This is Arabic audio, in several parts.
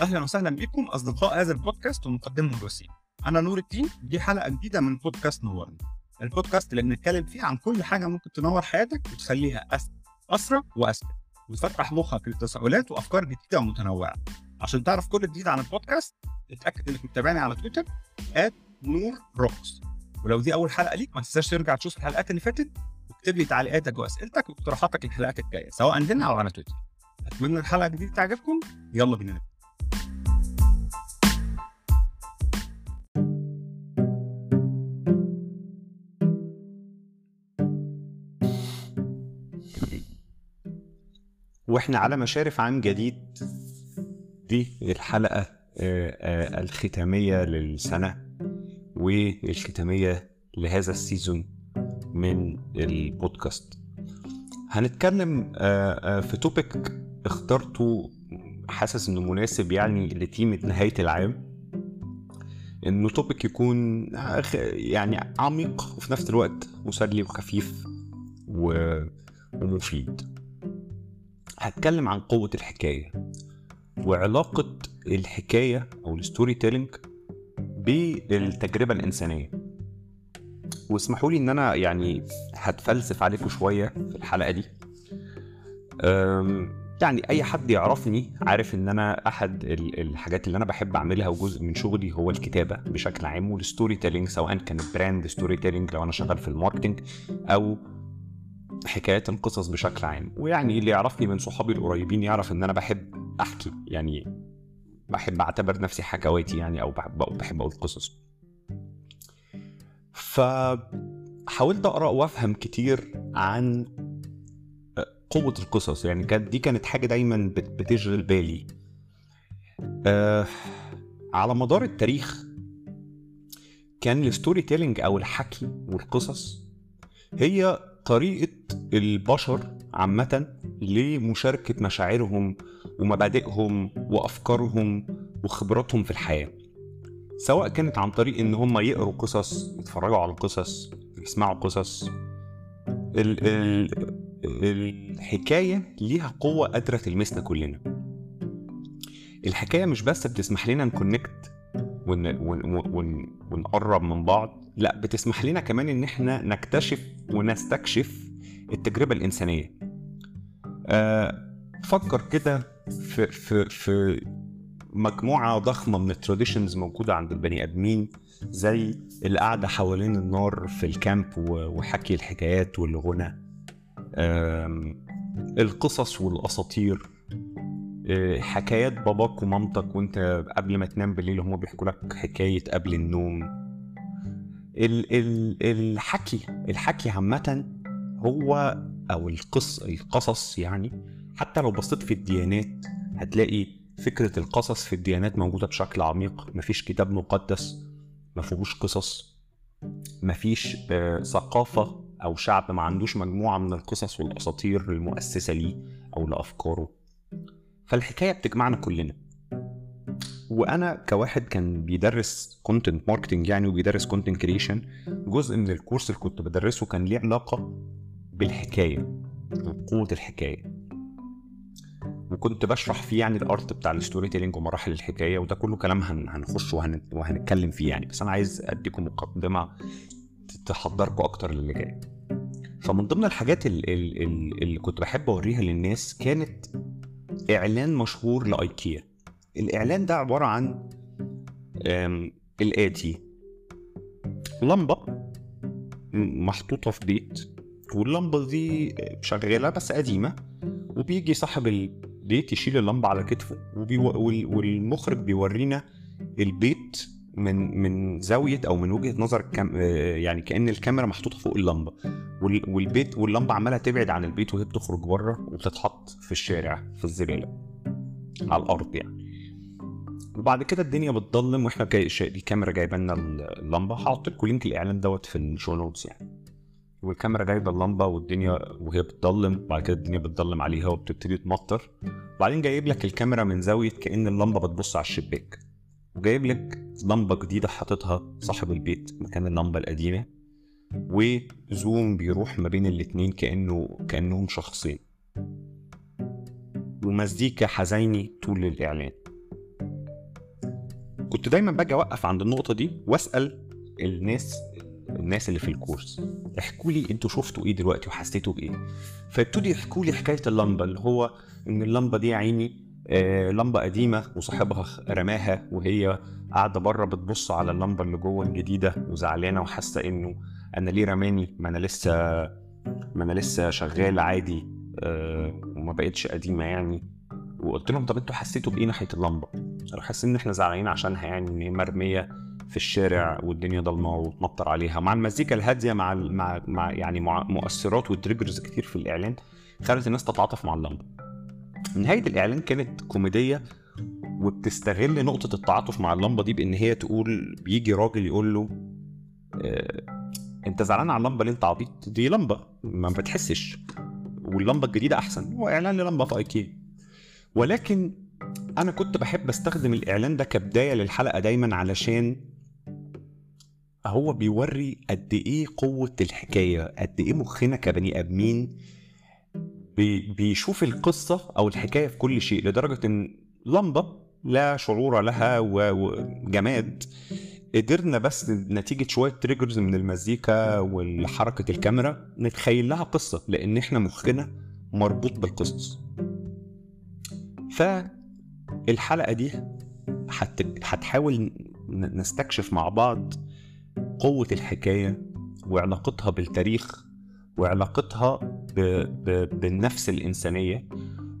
أهلا وسهلا بكم أصدقاء هذا البودكاست ومقدمه الوسيم أنا نور الدين دي حلقة جديدة من بودكاست نورنا البودكاست اللي بنتكلم فيه عن كل حاجة ممكن تنور حياتك وتخليها اسهل اسرع واذكى وتفتح مخك لتساؤلات وأفكار جديدة ومتنوعة. عشان تعرف كل جديد عن البودكاست اتأكد إنك متابعني على تويتر نور روكس ولو دي أول حلقة ليك ما تنساش ترجع تشوف الحلقات اللي فاتت واكتب لي تعليقاتك وأسئلتك واقتراحاتك للحلقات الجاية سواء هنا أو على تويتر. أتمنى الحلقة الجديدة تعجبكم. يلا بينا وإحنا على مشارف عام جديد. دي الحلقة آه، آه، الختامية للسنة والختامية لهذا السيزون من البودكاست. هنتكلم آه، في topic اخترته حاسس إنه مناسب يعني لتيمة نهاية العام. إنه topic يكون يعني عميق وفي نفس الوقت مسلي وخفيف ومفيد. هتكلم عن قوة الحكاية وعلاقة الحكاية أو ال storytelling بالتجربة الإنسانية. واسمحوا لي إن أنا يعني هتفلسف عليكم شوية في الحلقة دي. يعني أي حد يعرفني عارف إن أنا أحد الحاجات اللي أنا بحب أعملها وجزء من شغلي هو الكتابة بشكل عام وال storytelling سواء كان brand storytelling لو أنا شغال في ال marketing أو حكايات القصص بشكل عام. ويعني اللي يعرفني من صحابي القريبين يعرف إن أنا بحب أحكي يعني بحب أعتبر نفسي حكواتي يعني أو بحب بحب أقول قصص. فحاولت أقرأ وأفهم كتير عن قوة القصص. يعني كانت دي كانت حاجة دايما بتشغل بالي. أه على مدار التاريخ كان ال storytelling أو الحكي والقصص هي طريقة البشر عامة لمشاركة مشاعرهم ومبادئهم وأفكارهم وخبراتهم في الحياة. سواء كانت عن طريق إن هم يقروا قصص يتفرجوا على قصص يسمعوا قصص. ال ال الحكاية ليها قوة قادرة تلمسنا كلنا. الحكاية مش بس بتسمح لنا نكونكت ون... ون... ون... ونقرب من بعض لا بتسمح لنا كمان إن إحنا نكتشف ونستكشف التجربة الإنسانية. أه فكر كده في في في مجموعة ضخمة من ال traditions موجودة عند البني آدمين زي القعدة حوالين النار في ال camp وحكي الحكايات والغنى. القصص والأساطير. آه، حكايات باباك ومامتك وانت قبل ما تنام بالليل هما بيحكوا لك حكاية قبل النوم. ال ال الحكي الحكي عامة هو أو القص القصص يعني حتى لو بصيت في الديانات هتلاقي فكرة القصص في الديانات موجودة بشكل عميق. مفيش كتاب مقدس مفيهوش قصص مفيش آه ثقافة أو شعب ما عندوش مجموعة من القصص والأساطير المؤسسة ليه أو لأفكاره. فالحكاية بتجمعنا كلنا. وأنا كواحد كان بيدرس content marketing يعني وبيدرس content creation جزء من ال course اللي كنت بدرسه كان ليه علاقة بالحكاية قوه الحكاية. وكنت بشرح فيه يعني ال art بتاع ال storytelling ومراحل الحكاية وده كله كلام هنخش وهن... وهنتكلم فيه يعني. بس أنا عايز أديكم مقدمة تحضركم أكتر للي جاي. فمن ضمن الحاجات اللي, اللي كنت بحب أوريها للناس كانت إعلان مشهور لايكيا الإعلان ده عبارة عن الاتي لمبة محطوطة في بيت واللمبة دي شغالة بس قديمة وبيجي صاحب البيت يشيل اللمبة على كتفه. والمخرج بيورينا البيت من من زاوية أو من وجهة نظر كم يعني كأن الكاميرا محطوطة فوق اللمبة والبيت واللمبة عمالة تبعد عن البيت وهي بتخرج بره وتتحط في الشارع في الزبالة على الأرض يعني وبعد كده الدنيا بتضلم وإحنا جاي الكاميرا جايبة لنا اللمبة. هحط لكم link الاعلان دوت في ال show notes يعني. والكاميرا جايبة اللمبة والدنيا وهي بتضلم. بعد كده الدنيا بتضلم عليها وبتبتدي تمطر. وبعدين جايب لك الكاميرا من زاوية كأن اللمبة بتبص على الشباك. وجايب لك لمبة جديدة حاططها صاحب البيت مكان اللمبة القديمة. و zoom بيروح ما بين الاتنين كانه كأنهم شخصين. ومزيكا حزيني طول الإعلان. كنت دايما باجي أوقف عند النقطة دي وأسأل الناس الناس اللي في الكورس احكوا لي أنتوا شفتوا إيه دلوقتي وحسيتوا بإيه؟ فابتدوا يحكوا لي حكاية اللمبة اللي هو إن اللمبة دي يا عيني آه لمبة قديمة وصاحبها رماها وهي قاعدة بره بتبص على اللمبة اللي جوه الجديدة وزعلانة وحاسة إنه أنا ليه رماني؟ ما أنا لسه ما أنا لسه شغال عادي آه وما بقتش قديمة يعني. وقلت لهم طب أنتوا حسيتوا بإيه ناحية اللمبة؟ قالوا حاسين إن إحنا زعلانين عشانها يعني إن هي مرمية في الشارع والدنيا ضلمة وتمطر عليها مع المزيكا الهادية مع مع, مع يعني مع مؤثرات وتريجرز كتير في الإعلان خلت الناس تتعاطف مع اللمبة. نهاية الإعلان كانت كوميدية وبتستغل نقطة التعاطف مع اللمبة دي بإن هي تقول بيجي راجل يقول له آه أنت زعلان على اللمبة ليه أنت عبيط؟ دي لمبة ما بتحسش واللمبة الجديدة أحسن هو إعلان للمبة في ايكيا ولكن أنا كنت بحب أستخدم الإعلان ده كبداية للحلقة دايما علشان هو بيوري قد إيه قوة الحكاية قد إيه مخنا كبني آدمين بي بيشوف القصة أو الحكاية في كل شيء لدرجة إن لمبة لا شعور لها وجماد قدرنا بس نتيجة شوية تريجرز من المزيكا وحركة الكاميرا نتخيل لها قصة لأن إحنا مخنا مربوط بالقصص. فالحلقة دي هتحاول نستكشف مع بعض قوة الحكاية وعلاقتها بالتاريخ وعلاقتها ب... ب... بالنفس الإنسانية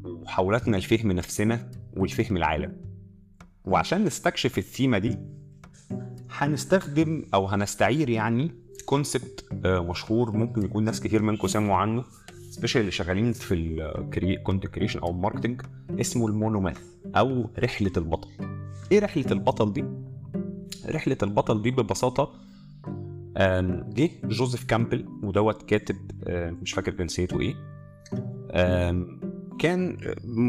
وحاولاتنا لفهم نفسنا والفهم العالم. وعشان نستكشف الثيمة دي هنستخدم أو هنستعير يعني concept مشهور ممكن يكون ناس كتير منكم سمعوا عنه. especially اللي شغالين في ال content creation أو ال marketing اسمه ال monomyth أو رحلة البطل. إيه رحلة البطل دي؟ رحلة البطل دي ببساطة جه جوزيف كامبل ودوت كاتب مش فاكر جنسيته إيه. كان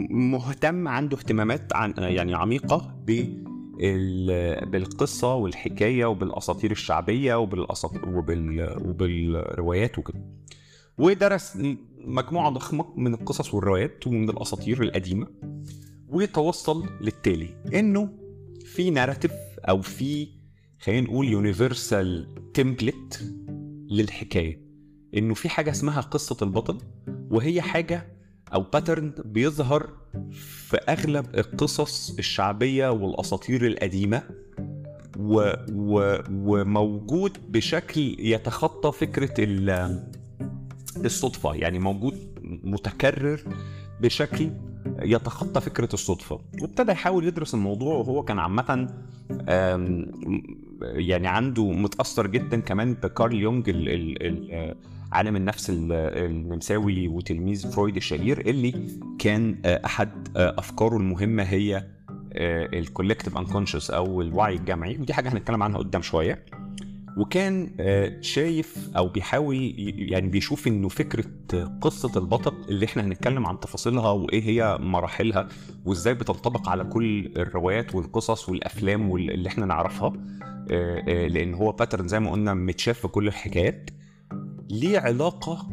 مهتم عنده اهتمامات عن يعني عميقة ب بالقصة والحكاية وبالأساطير الشعبية وبالأساطير وبال... وبالروايات وكده. ودرس مجموعة ضخمة من القصص والروايات ومن الأساطير القديمة وتوصل للتالي إنه في ناراتيف أو في خلينا نقول يونيفرسال تمبلت للحكاية. إنه في حاجة اسمها قصة البطل وهي حاجة أو باترن بيظهر في أغلب القصص الشعبية والأساطير القديمة و و وموجود بشكل يتخطى فكرة الصدفة يعني موجود متكرر بشكل يتخطى فكرة الصدفة. وابتدى يحاول يدرس الموضوع وهو كان عامة يعني عنده متأثر جدا كمان بكارل يونج عالم النفس النمساوي وتلميذ فرويد الشهير اللي كان أحد أفكاره المهمة هي ال collective unconscious أو الوعي الجمعي. ودي حاجة هنتكلم عنها قدام شوية. وكان شايف أو بيحاول يعني بيشوف إنه فكرة قصة البطل اللي إحنا هنتكلم عن تفاصيلها وإيه هي مراحلها وإزاي بتنطبق على كل الروايات والقصص والأفلام اللي إحنا نعرفها لأن هو pattern زي ما قلنا متشاف في كل الحكايات ليه علاقة.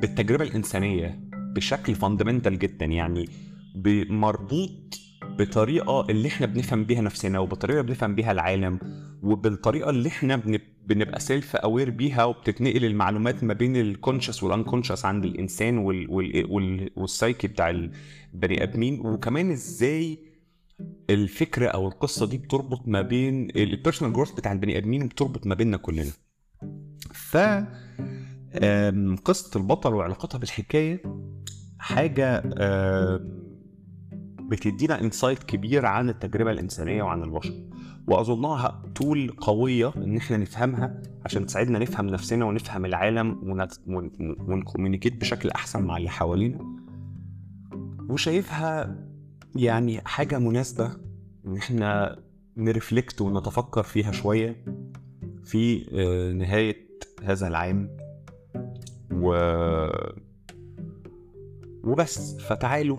بالتجربة الإنسانية بشكل fundamental جدا يعني مربوط بطريقة اللي إحنا بنفهم بيها نفسنا وبطريقة بنفهم بيها العالم وبالطريقة اللي إحنا بنبقى self aware بيها وبتتنقل المعلومات ما بين ال conscious وال unconscious عند الإنسان وال وال وال والسايكي بتاع البني آدمين. وكمان إزاي الفكرة أو القصة دي بتربط ما بين ال personal growth بتاع البني آدمين وبتربط ما بيننا كلنا. ف قصة البطل وعلاقتها بالحكاية حاجة بتدينا insight كبير عن التجربة الإنسانية وعن البشر. وأظنها tool قوية إن إحنا نفهمها عشان تساعدنا نفهم نفسنا ونفهم العالم ون communicate بشكل أحسن مع اللي حوالينا. وشايفها يعني حاجة مناسبة إن إحنا نرفلكت ونتفكر فيها شوية في نهاية هذا العام. و وبس. فتعالوا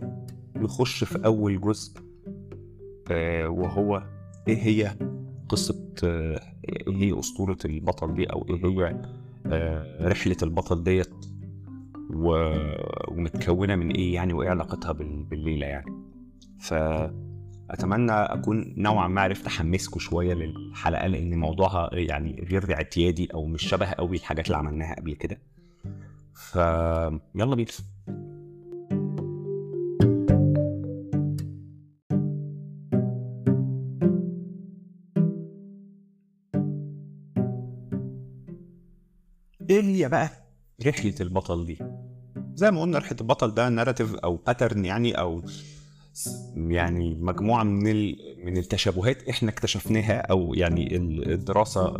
نخش في أول جزء آه وهو إيه هي قصة آه إيه هي أسطورة البطل دي أو إيه هي آه رحلة البطل ديت. ومتكونة من إيه يعني وإيه علاقتها بال... بالليلة يعني ف اتمنى أكون نوعا ما عرفت احمسكم شوية للحلقة لأن موضوعها يعني غير اعتيادي أو مش شبه قوي الحاجات اللي عملناها قبل كده ف يلا بينا إيه هي بقى؟ رحلة البطل دي. زي ما قلنا رحلة البطل ده narrative أو pattern يعني أو يعني مجموعة من ال... من التشابهات إحنا اكتشفناها أو يعني الدراسة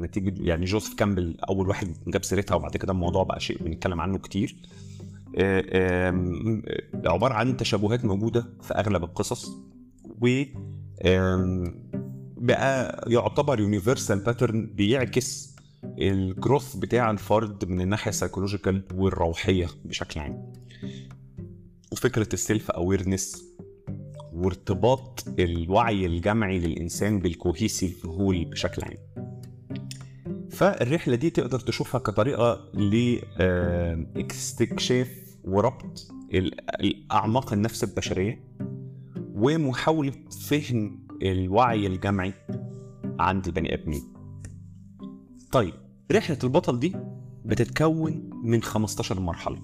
نتيجة يعني جوزيف كامبل أول واحد جاب سيرتها وبعد كده الموضوع بقى شيء بنتكلم عنه كتير. عبارة عن تشابهات موجودة في أغلب القصص و بقى يعتبر universal pattern بيعكس ال growth بتاع الفرد من الناحية ال psychological والروحية بشكل عام. وفكرة ال self awareness وارتباط الوعي الجمعي للإنسان بال cohesive whole بشكل عام. فالرحلة دي تقدر تشوفها كطريقة لاستكشاف وربط اعماق النفس البشرية ومحاولة فهم الوعي الجمعي عند البني آدمين. طيب رحلة البطل دي بتتكون من 15 مرحلة.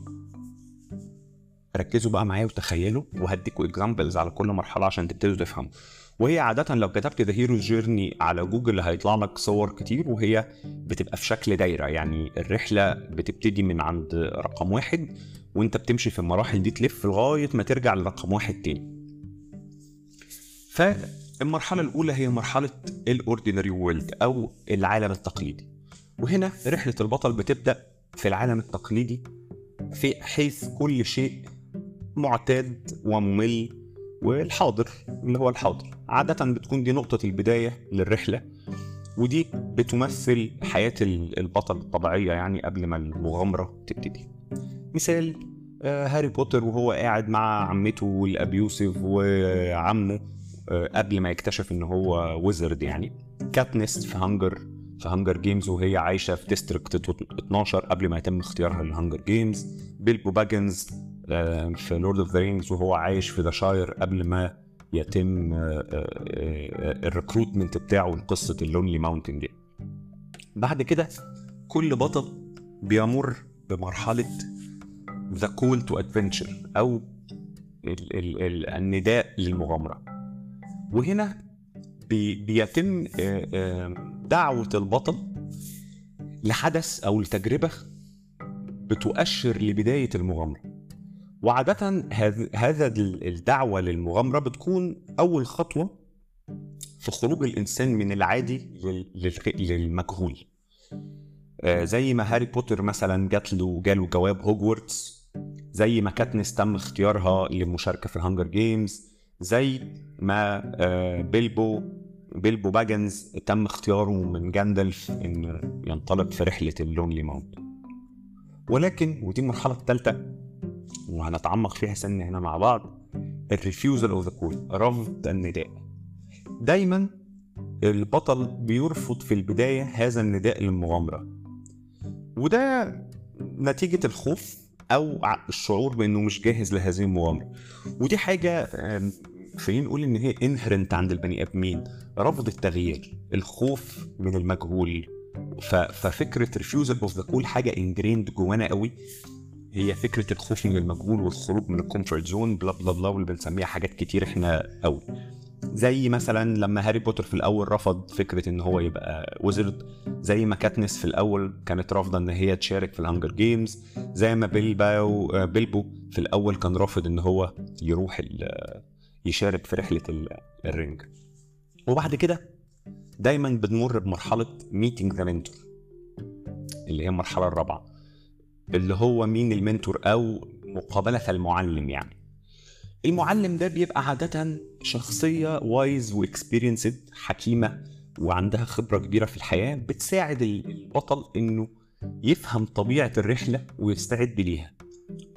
ركزوا بقى معايا وتخيلوا وهديكوا examples على كل مرحلة عشان تبتدوا تفهموا. وهي عادة لو كتبت the hero's journey على جوجل هيطلع لك صور كتير وهي بتبقى في شكل دايرة. يعني الرحلة بتبتدي من عند رقم واحد وانت بتمشي في المراحل دي تلف لغاية ما ترجع لرقم واحد تاني. فالمرحلة الأولى هي مرحلة الأوردينري وورلد أو العالم التقليدي. وهنا رحلة البطل بتبدأ في العالم التقليدي في حيث كل شيء معتاد وممل والحاضر اللي هو الحاضر. عادة بتكون دي نقطة البداية للرحلة ودي بتمثل حياة البطل الطبيعية يعني قبل ما المغامرة تبتدي. مثال هاري بوتر وهو قاعد مع عمته ال abusive وعمه قبل ما يكتشف إن هو wizard يعني. كاتنس في Hunger في Hunger Games وهي عايشة في District 12 قبل ما يتم اختيارها لل Hunger Games بيلبو باجنز في Lord of the Rings وهو عايش في the Shire قبل ما يتم ال recruitment بتاعه لقصة ال Lonely Mountain دي. بعد كده كل بطل بيمر بمرحلة the call to adventure أو ال ال ال النداء للمغامرة. وهنا بي بيتم دعوة البطل لحدث أو لتجربة بتؤشر لبداية المغامرة. وعادة هذا الدعوة للمغامرة بتكون أول خطوة في خروج الإنسان من العادي للمجهول. زي ما هاري بوتر مثلا جات له جاله جواب هوجورتس زي ما كاتنس تم اختيارها للمشاركة في ال Hunger Games زي ما بيلبو بيلبو باجنز تم اختياره من جاندلف انه ينطلق في رحلة ال Lonely Mountain. ولكن ودي المرحلة الثالثة وهنتعمق فيها سنة هنا مع بعض ال refusal of the call رفض النداء. دايما البطل بيرفض في البداية هذا النداء للمغامرة. وده نتيجة الخوف أو الشعور بأنه مش جاهز لهذه المغامرة. ودي حاجة خلينا نقول إن هي inherent عند البني آدمين؟ رفض التغيير الخوف من المجهول. ففكرة refusal of the call حاجة ingrained جوانا قوي. هي فكرة الخوف من المجهول والخروج من ال comfort zone blah blah blah واللي بنسميها حاجات كتير إحنا قوي. زي مثلا لما هاري بوتر في الأول رفض فكرة إن هو يبقى wizard زي ما كاتنس في الأول كانت رافضة إن هي تشارك في ال Hunger Games زي ما بيلبو بيلبو في الأول كان رافض إن هو يروح يشارك في رحلة ال Ring وبعد كده دايما بنمر بمرحلة meeting the mentor اللي هي المرحلة الرابعة اللي هو مين ال mentor أو مقابلة المعلم يعني. المعلم ده بيبقى عادة شخصية wise و experienced حكيمة وعندها خبرة كبيرة في الحياة بتساعد البطل إنه يفهم طبيعة الرحلة ويستعد ليها.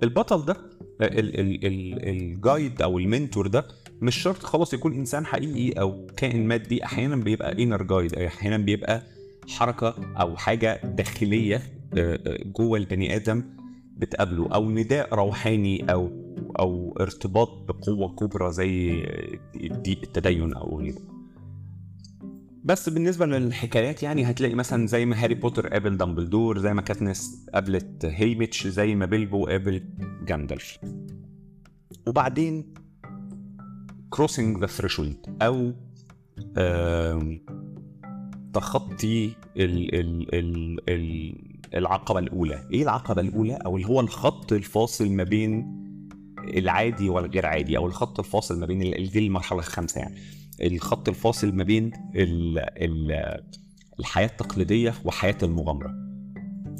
البطل ده ال guide أو ال mentor ده مش شرط خلاص يكون إنسان حقيقي أو كائن مادي أحيانا بيبقى inner guide أحيانا بيبقى حركة أو حاجة داخلية جوه البني آدم بتقابله أو نداء روحاني أو أو ارتباط بقوة كبرى زي التدين أو غيره. بس بالنسبة للحكايات يعني هتلاقي مثلا زي ما هاري بوتر قابل دامبلدور زي ما كاتنس قابلت هيميتش زي ما بيلبو قابل جاندالف وبعدين crossing the threshold أو تخطي ال ال ال ال العقبة الأولى. إيه العقبة الأولى؟ أو اللي هو الخط الفاصل ما بين العادي والغير عادي أو الخط الفاصل ما بين دي المرحلة الخامسة يعني. الخط الفاصل ما بين ال ال الحياة التقليدية وحياة المغامرة.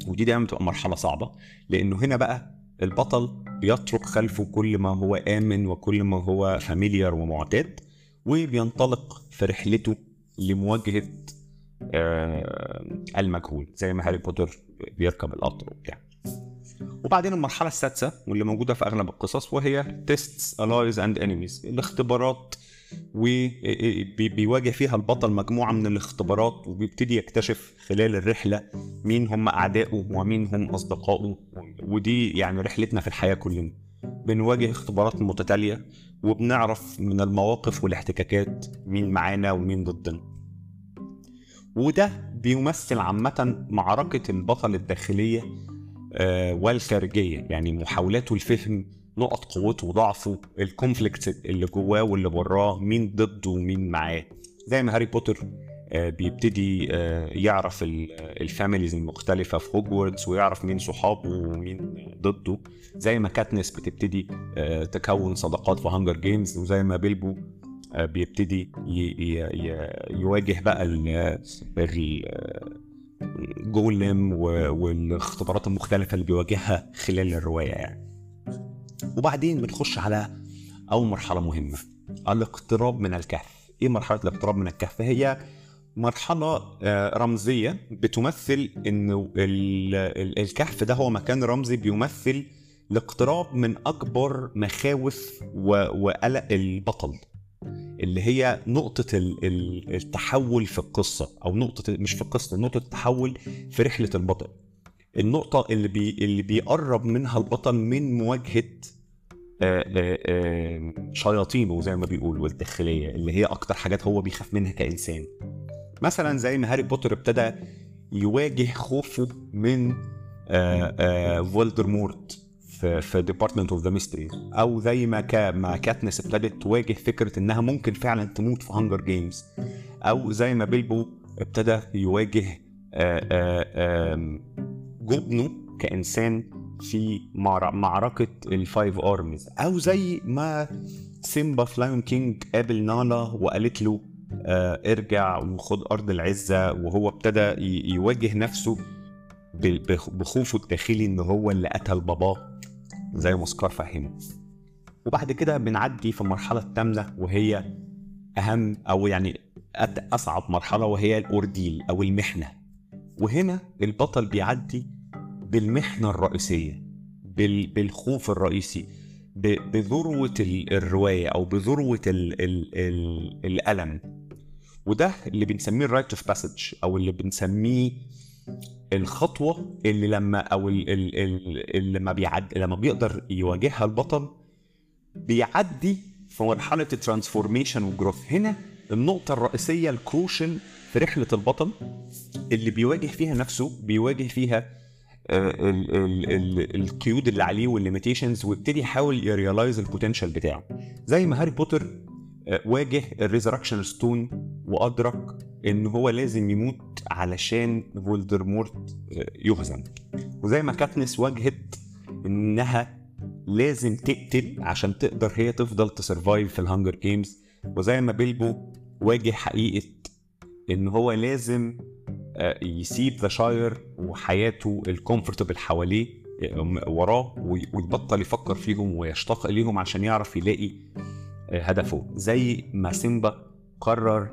ودي دايما بتبقى مرحلة صعبة لأنه هنا بقى البطل بيترك خلفه كل ما هو آمن وكل ما هو فاميليار ومعتاد وبينطلق في رحلته لمواجهة آه، المجهول زي ما هاري بوتر بيركب القطر وبتاع. وبعدين المرحلة السادسة واللي موجودة في أغلب القصص وهي tests allies and enemies. الاختبارات وبيواجه فيها البطل مجموعة من الاختبارات وبيبتدي يكتشف خلال الرحلة مين هم أعدائه ومين هم أصدقائه ودي يعني رحلتنا في الحياة كلنا بنواجه اختبارات متتالية وبنعرف من المواقف والاحتكاكات مين معانا ومين ضدنا. وده بيمثل عامة معركة البطل الداخلية آه، والخارجية يعني محاولاته لفهم نقط قوته وضعفه ال conflict اللي جواه واللي براه مين ضده ومين معاه. زي ما هاري بوتر آه، بيبتدي آه، يعرف ال- ال families المختلفة في هوجورتس ويعرف مين صحابه ومين ضده. زي ما كاتنس بتبتدي آه، تكون صداقات في Hunger Games وزي ما بيلبو آه، بيبتدي يواجه بقى ال- ال- جولم و- والاختبارات المختلفة اللي بيواجهها خلال الرواية يعني. وبعدين بنخش على أول مرحلة مهمة الاقتراب من الكهف. إيه مرحلة الاقتراب من الكهف؟ هي مرحلة آه، رمزية بتمثل ال- الكهف ده هو مكان رمزي بيمثل الاقتراب من أكبر مخاوف وقلق البطل اللي هي نقطة ال- ال- التحول في القصة أو نقطة مش في القصة نقطة التحول في رحلة البطل. النقطة اللي بي اللي بيقرب منها البطل من مواجهة شياطينه زي ما بيقولوا الداخلية اللي هي أكتر حاجات هو بيخاف منها كإنسان. مثلا زي ما هاري بوتر ابتدى يواجه خوفه من آه، آه، فولدمورت في في Department of the Mystery أو زي ما ما كاتنس ابتدت تواجه فكرة إنها ممكن فعلا تموت في Hunger Games أو زي ما بيلبو ابتدى يواجه آه، آه، جبنه كإنسان في معر- معركة ال five armies أو زي ما سيمبا في Lion King قابل نالا وقالت له آه، ارجع وخد أرض العزة وهو ابتدى يواجه نفسه بخوفه الداخلي إن هو اللي قتل باباه زي ما سكار فهمه. وبعد كده بنعدي في المرحلة الثامنه وهي أهم أو يعني أصعب مرحلة وهي الأورديل أو المحنة. وهنا البطل بيعدي بالمحنة الرئيسية بال- بالخوف الرئيسي ب- بذروة ال- الرواية أو بذروة ال ال ال الألم. وده اللي بنسميه ال rite of passage أو اللي بنسميه الخطوة اللي لما ال- اللي لما بيعد لما بيقدر يواجهها البطل بيعدي في مرحلة ال transformation وال growth هنا النقطة الرئيسية ال crucial في رحلة البطل اللي بيواجه فيها نفسه بيواجه فيها ال- ال- ال- القيود اللي عليه وال limitations ويبتدي يحاول ي realize ال potential بتاعه. زي ما هاري بوتر آه، واجه ال resurrection stone وأدرك إن هو لازم يموت علشان فولدمورت آه، يهزم. وزي ما كاتنس واجهت إنها لازم تقتل عشان تقدر هي تفضل ت survive في ال Hunger Games وزي ما بيلبو واجه حقيقة إن هو لازم آه، يسيب the Shire وحياته ال comfortable حواليه وراه وي- ويبطل يفكر فيهم ويشتاق إليهم عشان يعرف يلاقي آه، هدفه. زي ما سيمبا قرر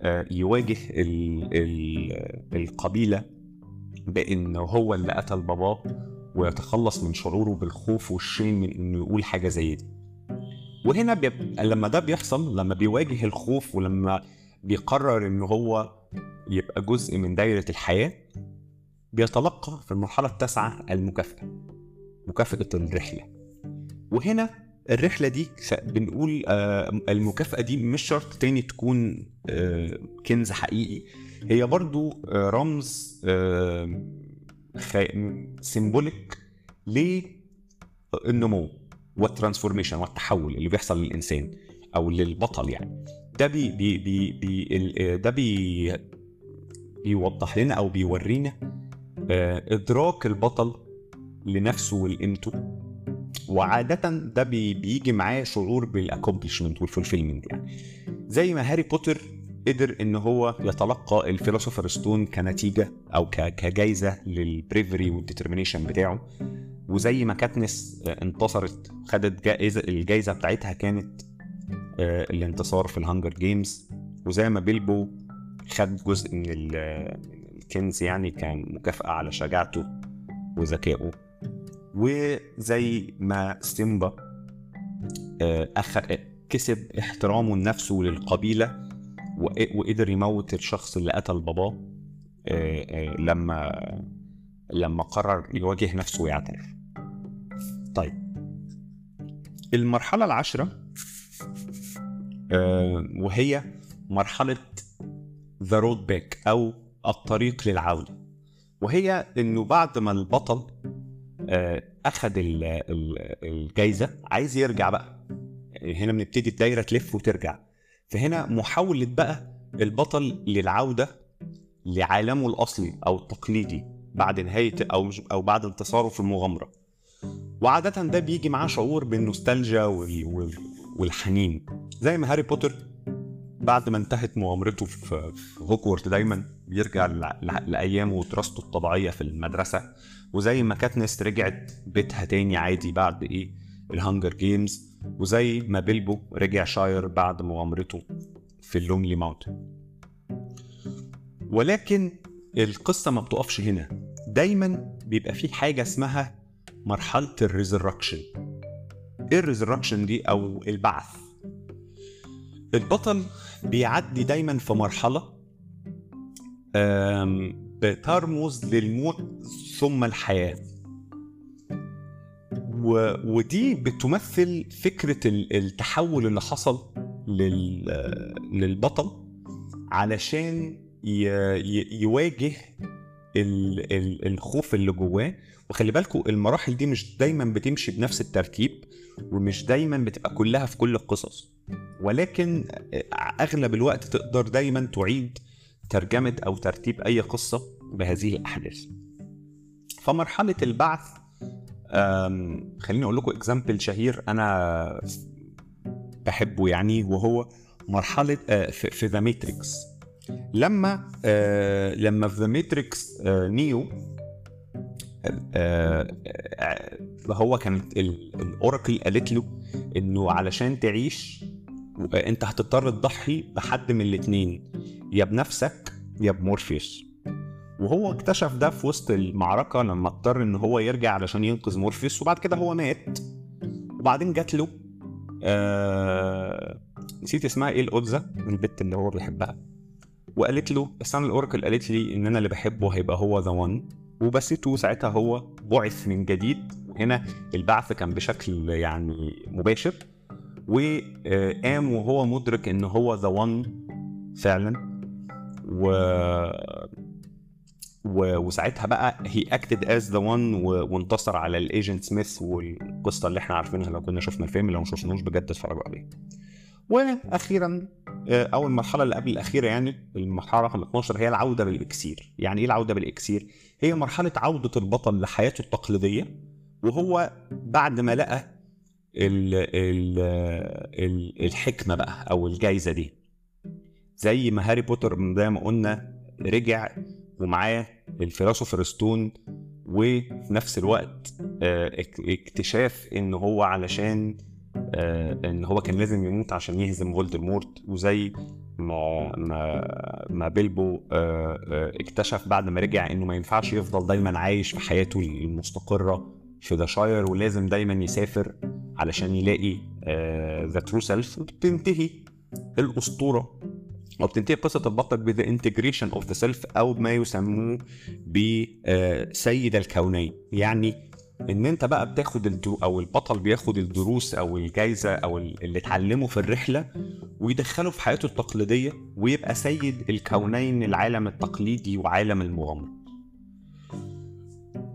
آه، يواجه ال ال القبيلة بإن هو اللي قتل باباه ويتخلص من شعوره بالخوف والشين من إنه يقول حاجة زي دي. وهنا بيب... لما ده بيحصل لما بيواجه الخوف ولما بيقرر إن هو يبقى جزء من دايرة الحياة بيتلقى في المرحلة التاسعة المكافأة مكافأة الرحلة. وهنا الرحلة دي بنقول آه، المكافأة دي مش شرط تاني تكون آه، كنز حقيقي. هي برضو آه، رمز symbolic للنمو وال transformation والتحول اللي بيحصل للإنسان أو للبطل يعني. ده بي بي بي ده بي بيوضح لنا أو بيورينا آه، إدراك البطل لنفسه ولقيمته. وعادة ده بي بيجي معاه شعور بال accomplishment وال fulfillment يعني. زي ما هاري بوتر قدر إن هو يتلقى ال philosopher stone كنتيجة أو كجايزة لل bravery وال determination بتاعه. وزي ما كاتنس آه، انتصرت خدت جائزة الجائزه بتاعتها كانت آه، الانتصار في ال Hunger Games وزي ما بيلبو خد جزء من ال- من الكنز يعني كان مكافأة على شجاعته وذكائه. وزي ما سيمبا آه، أخ... كسب احترامه لنفسه وللقبيلة وق- وقدر يموت الشخص اللي قتل باباه آه، آه، لما لما قرر يواجه نفسه ويعترف. طيب. المرحلة العاشرة آه، وهي مرحلة the road back أو الطريق للعودة. وهي إنه بعد ما البطل آه، أخد ال- ال- الجايزة عايز يرجع بقى. هنا بنبتدي الدايرة تلف وترجع. فهنا محاولة بقى البطل للعودة لعالمه الأصلي أو التقليدي بعد نهاية أو مش أو بعد انتصاره في المغامرة. وعادة ده بيجي معاه شعور بالنوستالجيا وال- وال- والحنين. زي ما هاري بوتر بعد ما انتهت مغامرته في هوجورتس دايما بيرجع لأيامه ودراسته الطبيعية في المدرسة. وزي ما كاتنس رجعت بيتها تاني عادي بعد إيه؟ ال Hunger Games وزي ما بيلبو رجع Shire بعد مغامرته في ال Lonely Mountain ولكن القصة ما بتقفش هنا. دايما بيبقى في حاجة اسمها مرحلة ال resurrection إيه ال resurrection دي أو البعث؟ البطل بيعدي دايما في مرحلة آم، بترمز للموت ثم الحياة و... ودي بتمثل فكرة ال- التحول اللي حصل لل... للبطل علشان. يواجه ال... ال... الخوف اللي جواه وخلي بالكم المراحل دي مش دايما بتمشي بنفس الترتيب ومش دايما بتبقى كلها في كل القصص ولكن أغلب الوقت تقدر دايما تعيد ترجمة أو ترتيب أي قصة بهذه الأحداث. فمرحلة البعث خليني أقول لكم اكزامبل شهير أنا بحبه يعني وهو مرحلة آه، في The Matrix لما آه، لما في The Matrix نيو آه، آه، هو كانت ال- ال Oracle قالت له إنه علشان تعيش أنت هتضطر تضحي بحد من الاتنين يا بنفسك يا بمورفيوس. وهو اكتشف ده في وسط المعركة لما اضطر إن هو يرجع علشان ينقذ مورفيوس وبعد كده هو مات. وبعدين جات له آه... نسيت اسمها إيه القدزة البت اللي هو بيحبها. وقالت له بس أنا ال Oracle قالت لي إن أنا اللي بحبه هيبقى هو the one. وباسته ساعتها هو بعث من جديد. هنا البعث كان بشكل يعني مباشر وقام وهو مدرك إن هو the one فعلا. و و... وساعتها بقى هي acted as the one وانتصر على ال agent Smith والقصة اللي إحنا عارفينها لو كنا شفنا الفيلم لو ما شفناهوش بجد اتفرجوا عليه. وأخيرا آه، أو المرحلة اللي قبل الأخيرة يعني المرحلة رقم 12 هي العودة بالإكسير. يعني إيه العودة بالإكسير؟ هي مرحلة عودة البطل لحياته التقليدية وهو بعد ما لقى ال ال ال الحكمة بقى أو الجايزة دي. زي ما هاري بوتر زي ما قلنا رجع ومعاه ال philosopher's stone وفي نفس الوقت آه، اك- اكتشاف إن هو علشان آه، ان هو كان لازم يموت عشان يهزم فولدمورت. وزي ما ما ما بيلبو آه، آه، اكتشف بعد ما رجع إنه ما ينفعش يفضل دايما عايش في حياته المستقرة في the Shire ولازم دايما يسافر علشان يلاقي the true self بتنتهي الأسطورة. أو بتنتهي قصة البطل ب the integration of the self أو ما يسموه بسيد الكونين. يعني إن أنت بقى بتاخد الدرو أو البطل بياخد الدروس أو الجايزة أو ال- اللي اتعلمه في الرحلة ويدخله في حياته التقليدية ويبقى سيد الكونين العالم التقليدي وعالم المغامرة.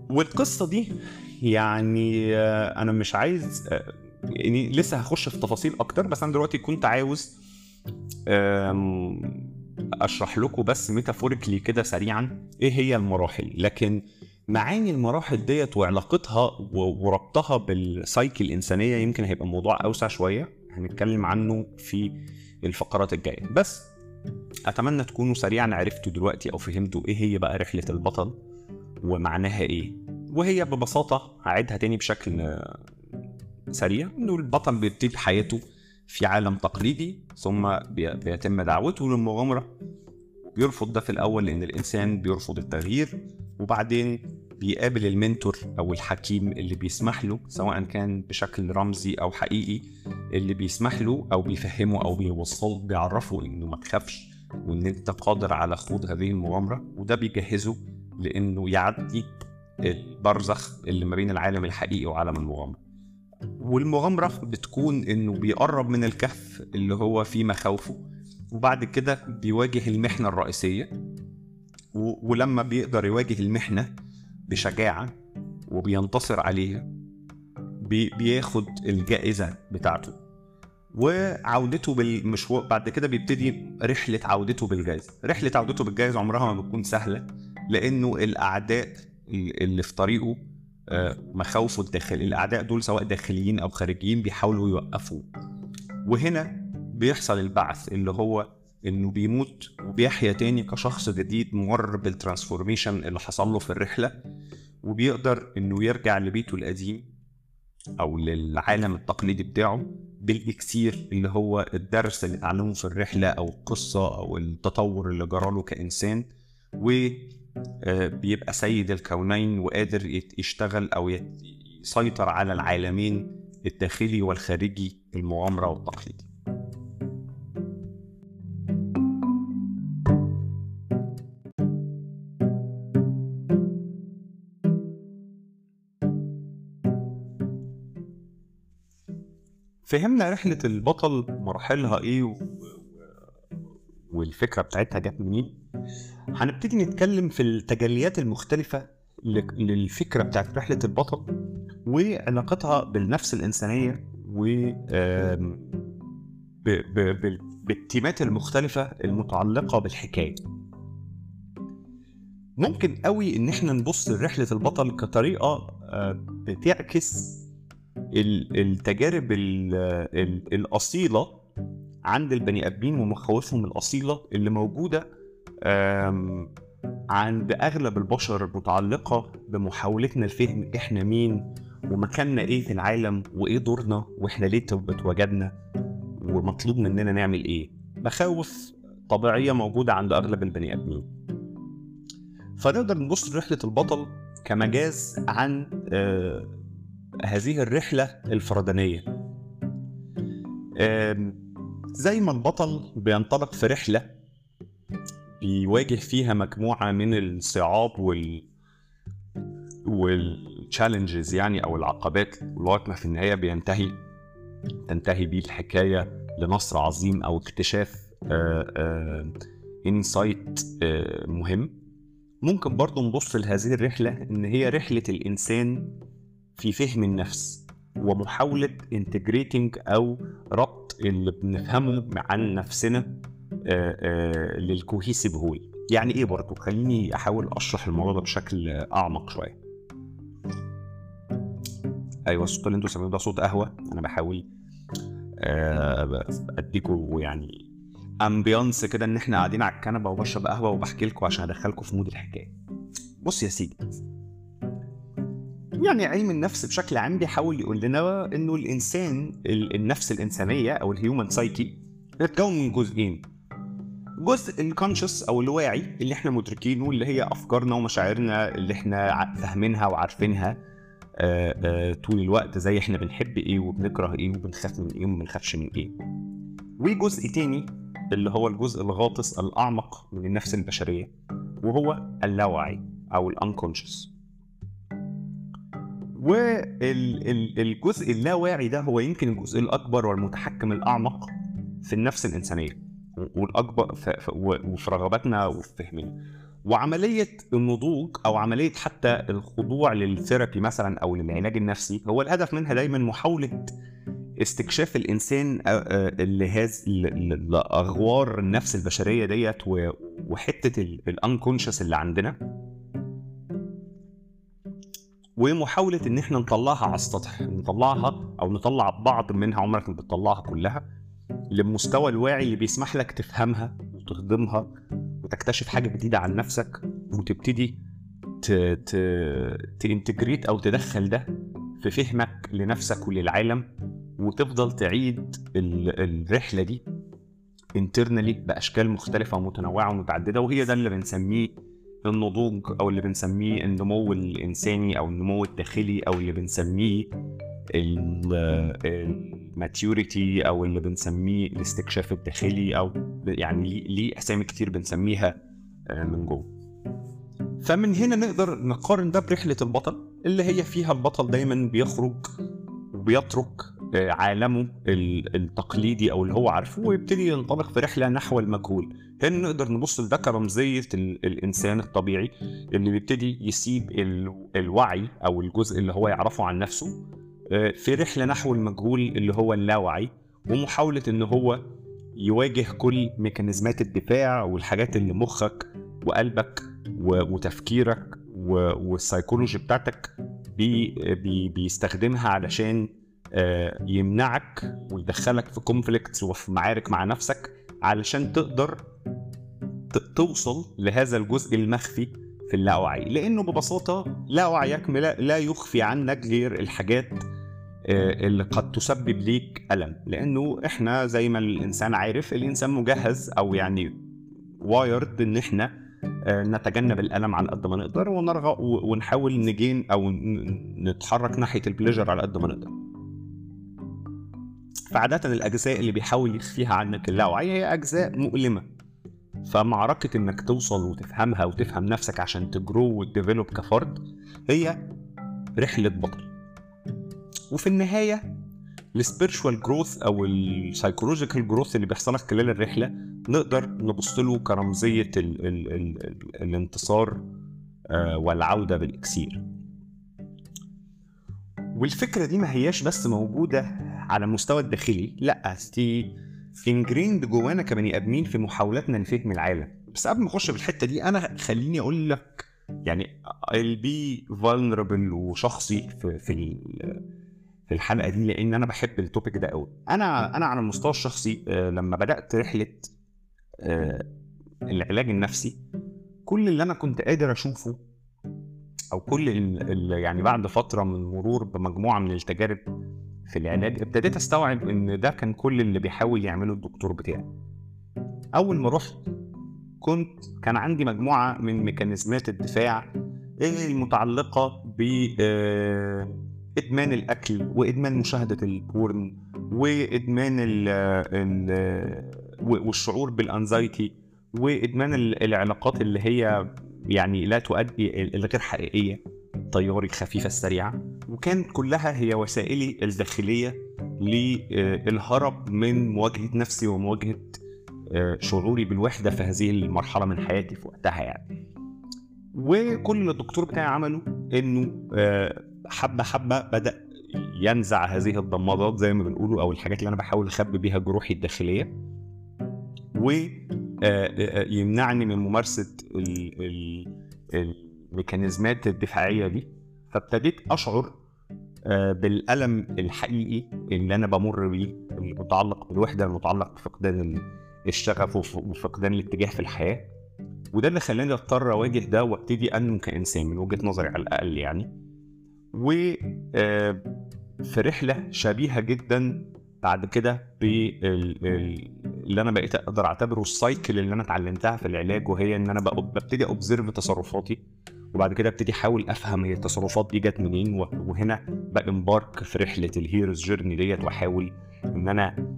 والقصة دي يعني آه، أنا مش عايز يعني لسه هخش في تفاصيل أكتر بس أنا دلوقتي كنت عاوز أشرح لكم بس metaphorically كده سريعا إيه هي المراحل. لكن معاني المراحل ديت وعلاقتها وربطها بالسايكي الإنسانية يمكن هيبقى موضوع أوسع شوية هنتكلم عنه في الفقرات الجاية. بس أتمنى تكونوا سريعا عرفتوا دلوقتي أو فهمتوا إيه هي بقى رحلة البطل ومعناها إيه. وهي ببساطة هعيدها تاني بشكل سريع. انه البطل بيبتدي حياته في عالم تقليدي ثم بي- بيتم دعوته للمغامرة. بيرفض ده في الأول لأن الإنسان بيرفض التغيير وبعدين بيقابل المنتور أو الحكيم اللي بيسمح له سواء كان بشكل رمزي أو حقيقي اللي بيسمح له أو بيفهمه أو بيوصله بيعرفه إنه ما تخافش وإن أنت قادر على خوض هذه المغامرة. وده بيجهزه لإنه يعدي البرزخ اللي ما بين العالم الحقيقي وعالم المغامرة. والمغامرة بتكون إنه بيقرب من الكهف اللي هو فيه مخاوفه وبعد كده بيواجه المحنة الرئيسية. ولما بيقدر يواجه المحنة بشجاعة وبينتصر عليها بي- بياخد الجائزة بتاعته. وعودته بالمشوار بعد كده بيبتدي رحلة عودته بالجائزة. رحلة عودته بالجائزة عمرها ما بتكون سهلة لأنه الأعداء اللي في طريقه آه، مخاوفه الداخل الأعداء دول سواء داخليين أو خارجيين بيحاولوا يوقفوه. وهنا بيحصل البعث اللي هو إنه بيموت وبيحيا تاني كشخص جديد مر بال transformation اللي حصل له في الرحلة وبيقدر إنه يرجع لبيته القديم أو للعالم التقليدي بتاعه بالإكسير اللي هو الدرس اللي اتعلمه في الرحلة أو القصة أو التطور اللي جراله كإنسان وبيبقى سيد الكونين وقادر يشتغل أو يسيطر على العالمين الداخلي والخارجي المغامرة والتقليدي. فهمنا رحلة البطل مراحلها إيه و... والفكرة بتاعتها جت منين. هنبتدي نتكلم في التجليات المختلفة للفكرة بتاعت رحلة البطل وعلاقتها بالنفس الإنسانية و آم، ب... ب... ب... بالتيمات المختلفة المتعلقة بالحكاية. ممكن قوي إن إحنا نبص لرحلة البطل كطريقة آه، بتعكس التجارب ال- ال- الأصيلة عند البني آدمين ومخاوفهم الأصيلة اللي موجودة آم، عند أغلب البشر المتعلقة بمحاولتنا لفهم إحنا مين ومكاننا إيه في العالم وإيه دورنا وإحنا ليه اتوجدنا ومطلوب مننا نعمل إيه. مخاوف طبيعية موجودة عند أغلب البني آدمين. فنقدر نبص لرحلة البطل كمجاز عن آه، هذه الرحلة الفردانية زي ما البطل بينطلق في رحلة بيواجه فيها مجموعة من الصعاب وال والتشالنجز يعني أو العقبات لغاية ما في النهاية بينتهي تنتهي بيه الحكاية لنصر عظيم أو اكتشاف انسايت مهم. ممكن برضو نبص لهذه الرحلة إن هي رحلة الإنسان في فهم النفس ومحاولة integrating أو ربط اللي بنفهمه عن نفسنا آه، آه، لل cohesive whole يعني إيه برضه خليني أحاول أشرح الموضوع ده بشكل أعمق شوية. أيوه الصوت اللي أنتوا سامعينه ده صوت قهوة. أنا بحاول آه، أديكوا يعني ambiance كده إن إحنا قاعدين على الكنبة وبشرب قهوة وبحكي لكم عشان أدخلكم في mood الحكاية. بص يا سيدي يعني علم النفس بشكل عام بيحاول يقول لنا إنه الإنسان ال- النفس الإنسانية أو الهيومن سايكي بتتكون من جزئين. جزء الكونشس أو الواعي اللي إحنا مدركينه اللي هي أفكارنا ومشاعرنا اللي إحنا فاهمينها وعارفينها آه، آه، طول الوقت زي إحنا بنحب إيه وبنكره إيه وبنخاف من إيه وما بنخافش من إيه. وجزء تاني اللي هو الجزء الغاطس الأعمق من النفس البشرية وهو اللاوعي أو الانكونشس والجزء اللاواعي ده هو يمكن الجزء الأكبر والمتحكم الأعمق في النفس الإنسانية والأكبر وفي رغباتنا وفي فهمنا. وعملية النضوج أو عملية حتى الخضوع للثيرابي مثلا أو للعلاج النفسي هو الهدف منها دايما محاولة استكشاف الإنسان لهذا لأغوار النفس البشرية ديت وحتة الأنكونشس اللي عندنا. ومحاولة إن إحنا نطلعها على السطح نطلعها أو نطلع بعض منها عمرك ما بتطلعها كلها للمستوى الواعي اللي بيسمح لك تفهمها وتهضمها وتكتشف حاجة جديدة عن نفسك وتبتدي ت... ت... تنتجريت أو تدخل ده في فهمك لنفسك وللعالم وتفضل تعيد ال... الرحلة دي انترنالي بأشكال مختلفة ومتنوعة ومتعددة وهي ده اللي بنسميه النضوج أو اللي بنسميه النمو الإنساني أو النمو الداخلي أو اللي بنسميه الماتيوريتي أو اللي بنسميه الاستكشاف الداخلي أو يعني ليه- أسامي كتير بنسميها آه، من جوه. فمن هنا نقدر نقارن ده برحلة البطل اللي هي فيها البطل دايما بيخرج وبيترك آه، عالمه ال- التقليدي أو اللي هو عارفه ويبتدي ينطلق في رحلة نحو المجهول. هنا نقدر نبص لده كرمزيه ال- الإنسان الطبيعي اللي بيبتدي يسيب ال- الوعي أو الجزء اللي هو يعرفه عن نفسه آه، في رحلة نحو المجهول اللي هو اللاوعي ومحاولة إن هو يواجه كل ميكانيزمات الدفاع والحاجات اللي مخك وقلبك وتفكيرك و- والسيكولوجي بتاعتك بي بي بيستخدمها علشان آه، يمنعك ويدخلك في conflicts وفي معارك مع نفسك. علشان تقدر توصل لهذا الجزء المخفي في اللاوعي. لأنه ببساطة لا وعيك لا يخفي عنك غير الحاجات آه، اللي قد تسبب ليك ألم. لأنه إحنا زي ما الإنسان عارف الإنسان مجهز أو يعني wired إن إحنا آه، نتجنب الألم على قد ما نقدر ونرغى و- ونحاول ن gain أو نتحرك ناحية ال pleasure على قد ما نقدر. فعادة الأجزاء اللي بيحاول يخفيها عنك اللاوعي هي أجزاء مؤلمة. فمعركة إنك توصل وتفهمها وتفهم نفسك عشان ت grow وت develop كفرد هي رحلة بطل. وفي النهاية ال spiritual growth أو ال psychological growth اللي بيحصل لك خلال الرحلة نقدر نبص له كرمزية ال ال ال ال الانتصار آه، والعودة بالإكسير. والفكرة دي ما هياش بس موجودة على المستوى الداخلي لا دي ingrained جوانا كبني آدمين في محاولاتنا لفهم العالم. بس قبل ما أخش في الحتة دي أنا خليني أقول لك يعني be vulnerable وشخصي في في في الحلقة دي لأن أنا بحب ال topic ده قوي أنا أنا على المستوى الشخصي آه، لما بدأت رحلة آه، العلاج النفسي كل اللي أنا كنت قادر أشوفه أو كل يعني بعد فترة من مرور بمجموعة من التجارب في العلاج ابتديت أستوعب إن ده كان كل اللي بيحاول يعمله الدكتور بتاعي. أول ما رحت كنت كان عندي مجموعة من ميكانيزمات الدفاع المتعلقة ب آه، إدمان الأكل وإدمان مشاهدة ال porn وإدمان ال ال والشعور بالأنزايتي وإدمان ال- العلاقات اللي هي يعني لا تؤدي الغير حقيقية. طياري الخفيفه السريعه وكان كلها هي وسائلي الداخلية للهرب من مواجهة نفسي ومواجهة آه، شعوري بالوحدة في هذه المرحلة من حياتي في وقتها يعني. وكل اللي الدكتور بتاعي عمله إنه آه، حبة حبة بدأ ينزع هذه الضمادات زي ما بنقوله أو الحاجات اللي أنا بحاول أخبي بيها جروحي الداخلية. ويمنعني من ممارسة ال- ال- الميكانيزمات الدفاعية دي فابتديت أشعر آه، بالألم الحقيقي اللي أنا بمر بيه المتعلق بالوحدة المتعلق بفقدان ال- الشغف وف- وفقدان الاتجاه في الحياة. وده اللي خلاني أضطر أواجه ده وأبتدي أنمو كإنسان من وجهة نظري على الأقل يعني. و آه، في رحلة شبيهة جدا بعد كده باللي أنا بقيت أقدر أعتبره ال cycle اللي أنا اتعلمتها في العلاج وهي إن أنا ببتدي observe تصرفاتي. وبعد كده ابتدي أحاول أفهم هي التصرفات دي جت منين وهنا ب embark في رحلة ال hero's journey ديت وأحاول إن أنا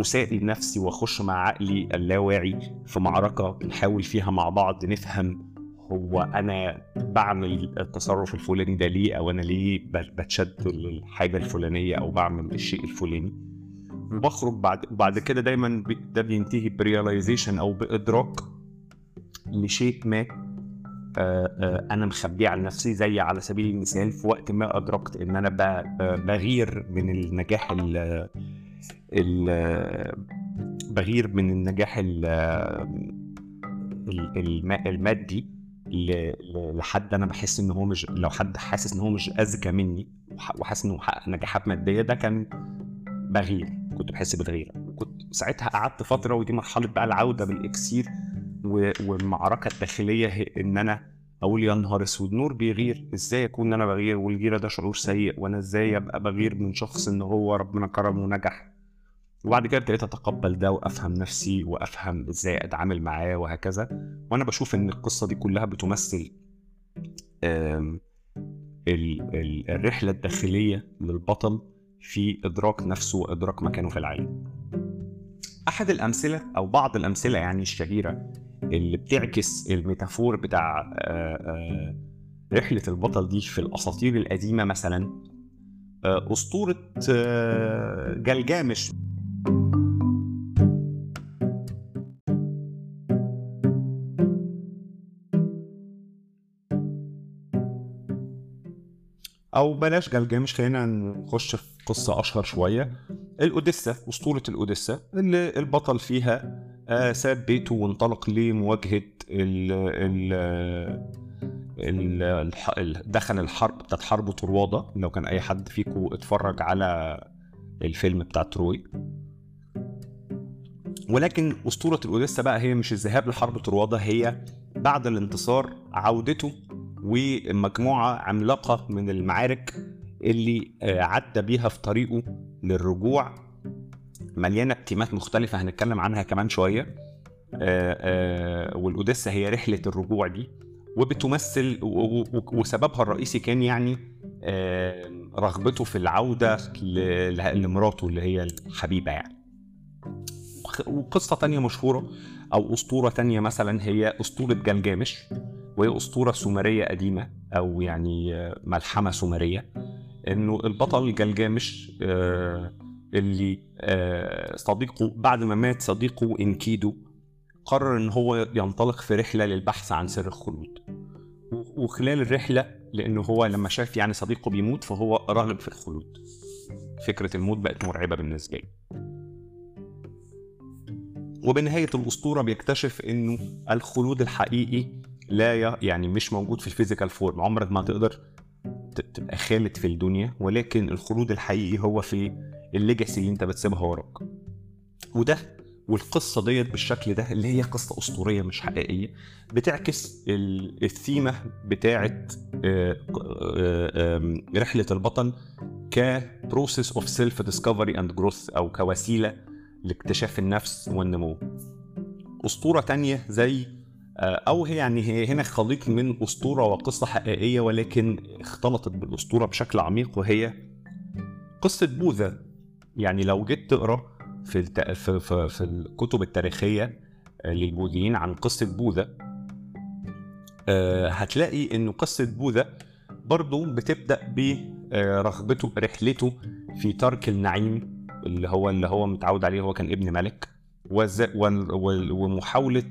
اسائل نفسي وأخش مع عقلي اللاواعي في معركة بنحاول فيها مع بعض نفهم هو أنا بعمل التصرف الفلاني ده ليه أو أنا ليه بتشد للحاجة الفلانية أو بعمل الشيء الفلاني. وبخرج بعد بعد كده دايما ده بينتهي برياليزيشن أو بإدراك لشيء ما. أنا مخبيه عن نفسي زي على سبيل المثال في وقت ما أدركت إن أنا بغير من النجاح ال بغير من النجاح ال ال- الم- المادي لحد أنا بحس إن هو مش لو حد حاسس إن هو مش أذكى مني وح- وحاسس إنه محقق نجاحات مادية ده كان بغير كنت بحس بالغيرة. كنت ساعتها قعدت فترة ودي مرحلة بقى العودة بالإكسير والمعركة الداخلية هي إن أنا أقول يا نهار أسود نور بيغير إزاي أكون أنا بغير والغيره ده شعور سيء وأنا إزاي أبقى بغير من شخص إن هو ربنا كرمه ونجح؟ وبعد كده ابتديت أتقبل ده وأفهم نفسي وأفهم إزاي أتعامل معاه وهكذا. وأنا بشوف إن القصة دي كلها بتمثل الرحلة الداخلية للبطل في إدراك نفسه وإدراك مكانه في العالم. أحد الأمثلة أو بعض الأمثلة يعني الشهيرة اللي بتعكس الميتافور بتاع آه، آه، رحلة البطل دي في الأساطير القديمة مثلا. آه، أسطورة جلجامش. أو بلاش جلجامش خلينا نخش في قصة أشهر شوية. الاوديسا أسطورة الاوديسا اللي البطل فيها ساب بيته وانطلق لمواجهه ال ال ال دخل الحرب بتاعت حرب طروادة. لو كان أي حد فيكم اتفرج على الفيلم بتاع تروي. ولكن أسطورة الاوديسا بقى هي مش الذهاب لحرب طروادة هي بعد الانتصار عودته ومجموعة عملاقة من المعارك اللي آه، عدى بيها في طريقه للرجوع مليانة بتيمات مختلفة هنتكلم عنها كمان شوية. آه، آه، والاوديسا هي رحلة الرجوع دي وبتمثل وسببها الرئيسي كان يعني آه، رغبته في العودة لمراته اللي هي الحبيبة يعني. وقصة تانية مشهورة أو أسطورة تانية مثلا هي أسطورة جلجامش وهي أسطورة سومرية قديمة أو يعني ملحمة سومرية. إنه البطل جلجامش اللي آه، صديقه بعد ما مات صديقه إنكيدو قرر إن هو ينطلق في رحلة للبحث عن سر الخلود. وخلال الرحلة لأنه هو لما شاف يعني صديقه بيموت فهو راغب في الخلود. فكرة الموت بقت مرعبة بالنسبة له وبنهاية الأسطورة بيكتشف إنه الخلود الحقيقي لا يعني مش موجود في ال physical form. عمرك ما تقدر تبقى خالد في الدنيا ولكن الخلود الحقيقي هو في ال legacy اللي انت بتسيبها وراك. وده والقصة ديت بالشكل ده اللي هي قصة أسطورية مش حقيقية بتعكس ال- الثيمة بتاعه آه، آه، آم، رحلة البطل ك process of self discovery and growth أو كوسيلة لاكتشاف النفس والنمو. أسطورة تانية زي أو هي يعني هي هنا خليط من أسطورة وقصة حقيقية ولكن اختلطت بالأسطورة بشكل عميق وهي قصة بوذا يعني لو جيت تقرأ في. في, في, الكتب التاريخية آه، للبوذيين عن قصة بوذا آه، هتلاقي إنه قصة بوذا برضو بتبدأ برغبته رحلته في ترك النعيم اللي هو اللي هو متعود عليه هو كان ابن ملك ومحاولة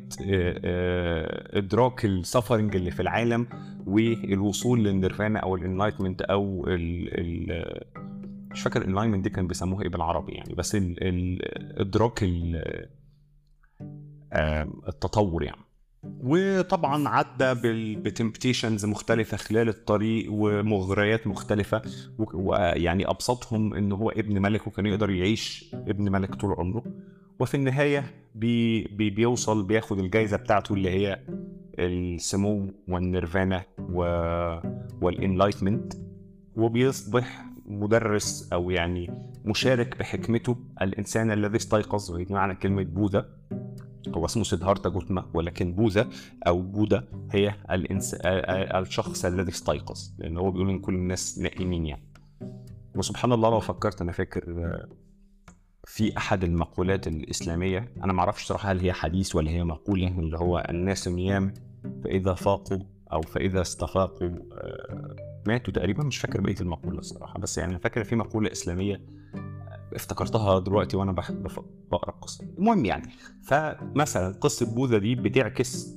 إدراك ال suffering اللي في العالم والوصول للنيرفانا أو ال enlightenment أو ال ال مش فاكر ال enlightenment دي كان بيسموها إيه بالعربي يعني بس ال ال إدراك ال- آه، التطور يعني. وطبعا عدى ب temptations مختلفة خلال الطريق ومغريات مختلفة ويعني أبسطهم إن هو ابن ملك وكان يقدر يعيش ابن ملك طول عمره. وفي النهاية بي بي بيوصل بياخد الجايزة بتاعته اللي هي السمو والنيرفانا. وال enlightenment وبيصبح مدرس أو يعني مشارك بحكمته الإنسان الذي استيقظ وهي معنى كلمة بوذا هو اسمه سيدهارتا جوتما ولكن بوذا أو بوذا هي الإنس... ال- ال- الشخص الذي استيقظ لأن هو بيقول إن كل الناس نائمين يعني وسبحان الله لو فكرت أنا فاكر في أحد المقولات الإسلامية أنا ما أعرفش صراحة هل هي حديث ولا هي مقولة اللي هو الناس نيام فإذا فاقوا أو فإذا استفاقوا آه، ماتوا تقريبا مش فاكر بقية المقولة الصراحة. بس يعني فاكر في مقولة إسلامية افتكرتها دلوقتي وأنا بقرأ القصة. المهم يعني فمثلا قصة بوذا دي بتعكس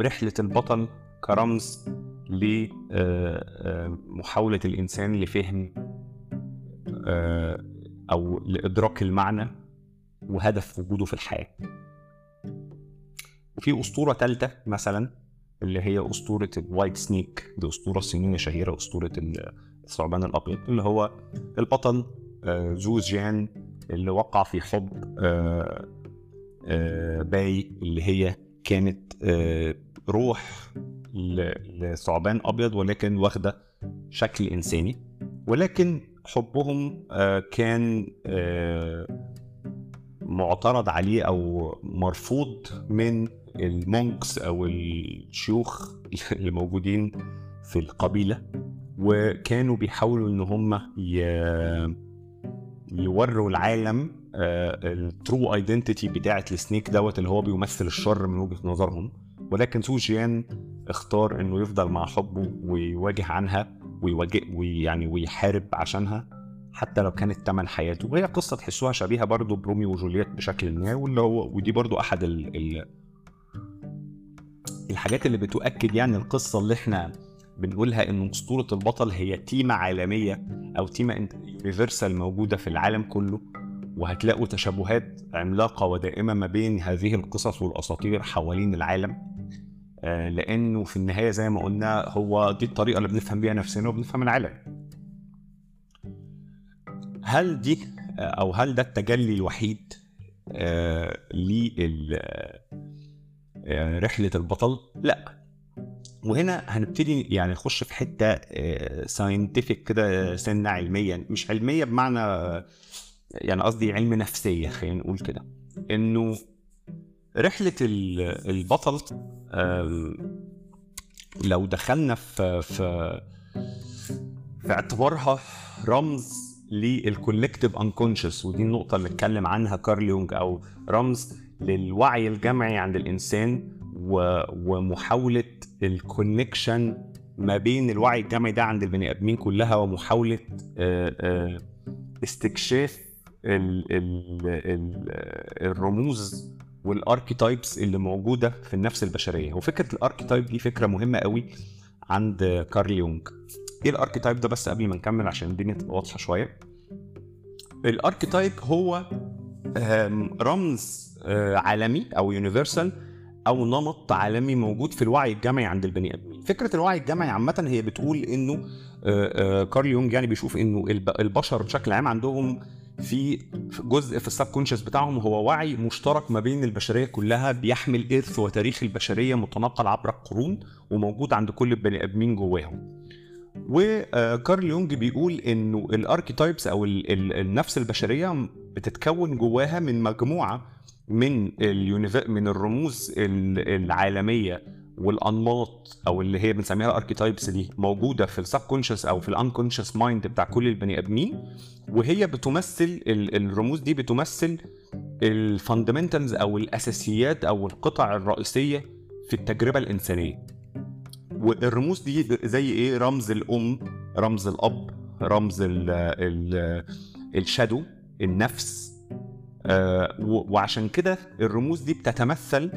رحلة البطل كرمز لمحاوله الإنسان لفهم أو لإدراك المعنى وهدف وجوده في الحياة. وفي أسطورة ثالثه مثلا اللي هي أسطورة الوايت سنيك دي أسطورة صينية شهيرة أسطورة الثعبان الأبيض اللي هو البطل آه، زو جيان اللي وقع في حب آه، آه، باي اللي هي كانت روح لثعبان أبيض ولكن واخدة شكل إنساني. ولكن حبهم آه، كان آه، معترض عليه أو مرفوض من ال monks أو الشيوخ اللي موجودين في القبيلة وكانوا بيحاولوا إن هم يوروا العالم ال true identity بتاعة ال snake دوت اللي هو بيمثل الشر من وجهة نظرهم. ولكن سو جيان اختار إنه يفضل مع حبه ويواجه عنها. ويواجه ويعني ويحارب عشانها حتى لو كانت تمن حياته. وهي قصة تحسوها شبيهة برضو بروميو وجولييت بشكل ما واللي هو ودي برضو أحد ال ال الحاجات اللي بتؤكد يعني القصة اللي إحنا بنقولها ان أسطورة البطل هي تيمة عالمية أو تيمة يونيفرسال موجودة في العالم كله وهتلاقوا تشابهات عملاقة ودائمة ما بين هذه القصص والأساطير حوالين العالم. لأنه في النهاية زي ما قلنا هو دي الطريقة اللي بنفهم بيها نفسنا وبنفهم العالم. هل دي آه، أو هل ده التجلي الوحيد آه لرحله البطل؟ لا. وهنا هنبتدي يعني نخش في حتة scientific كده سنة علميا مش علمية بمعنى آه، يعني قصدي علم نفسية خلينا نقول كده. إنه رحلة ال- البطل لو دخلنا في في في اعتبارها رمز لل collective unconscious ودي النقطة اللي اتكلم عنها كارل يونج أو رمز للوعي الجمعي عند الإنسان. ومحاولة ال connection ما بين الوعي الجمعي ده عند البني آدمين كلها ومحاولة استكشاف ال... ال... ال... الرموز وال archetypes اللي موجودة في النفس البشرية. وفكرة ال archetype دي فكرة مهمة قوي عند كارل يونج إيه ال archetype ده بس قبل ما نكمل عشان الدنيا تبقى واضحة شوية؟ ال archetype هو رمز آه، عالمي أو universal أو نمط عالمي موجود في الوعي الجمعي عند البني آدمين. فكرة الوعي الجمعي عامة هي بتقول إنه آه، آه، كارل يونج يعني بيشوف إنه الب- البشر بشكل عام عندهم في جزء في ال subconscious بتاعهم هو وعي مشترك ما بين البشرية كلها بيحمل ارث وتاريخ البشرية متناقل عبر القرون وموجود عند كل البني آدمين جواهم. وكارل يونج بيقول إنه ال archetypes أو ال- ال- النفس البشرية بتتكون جواها من مجموعة من من الرموز ال- العالمية. والأنماط أو اللي هي بنسميها ال archetypes دي موجودة في ال subconscious أو في ال unconscious mind بتاع كل البني آدمين وهي بتمثل ال- الرموز دي بتمثل ال fundamentals أو الأساسيات أو القطع الرئيسية في التجربة الإنسانية. والرموز دي زي إيه؟ رمز الأم رمز الأب رمز ال ال ال shadow النفس. آه، وعشان كده الرموز دي بتتمثل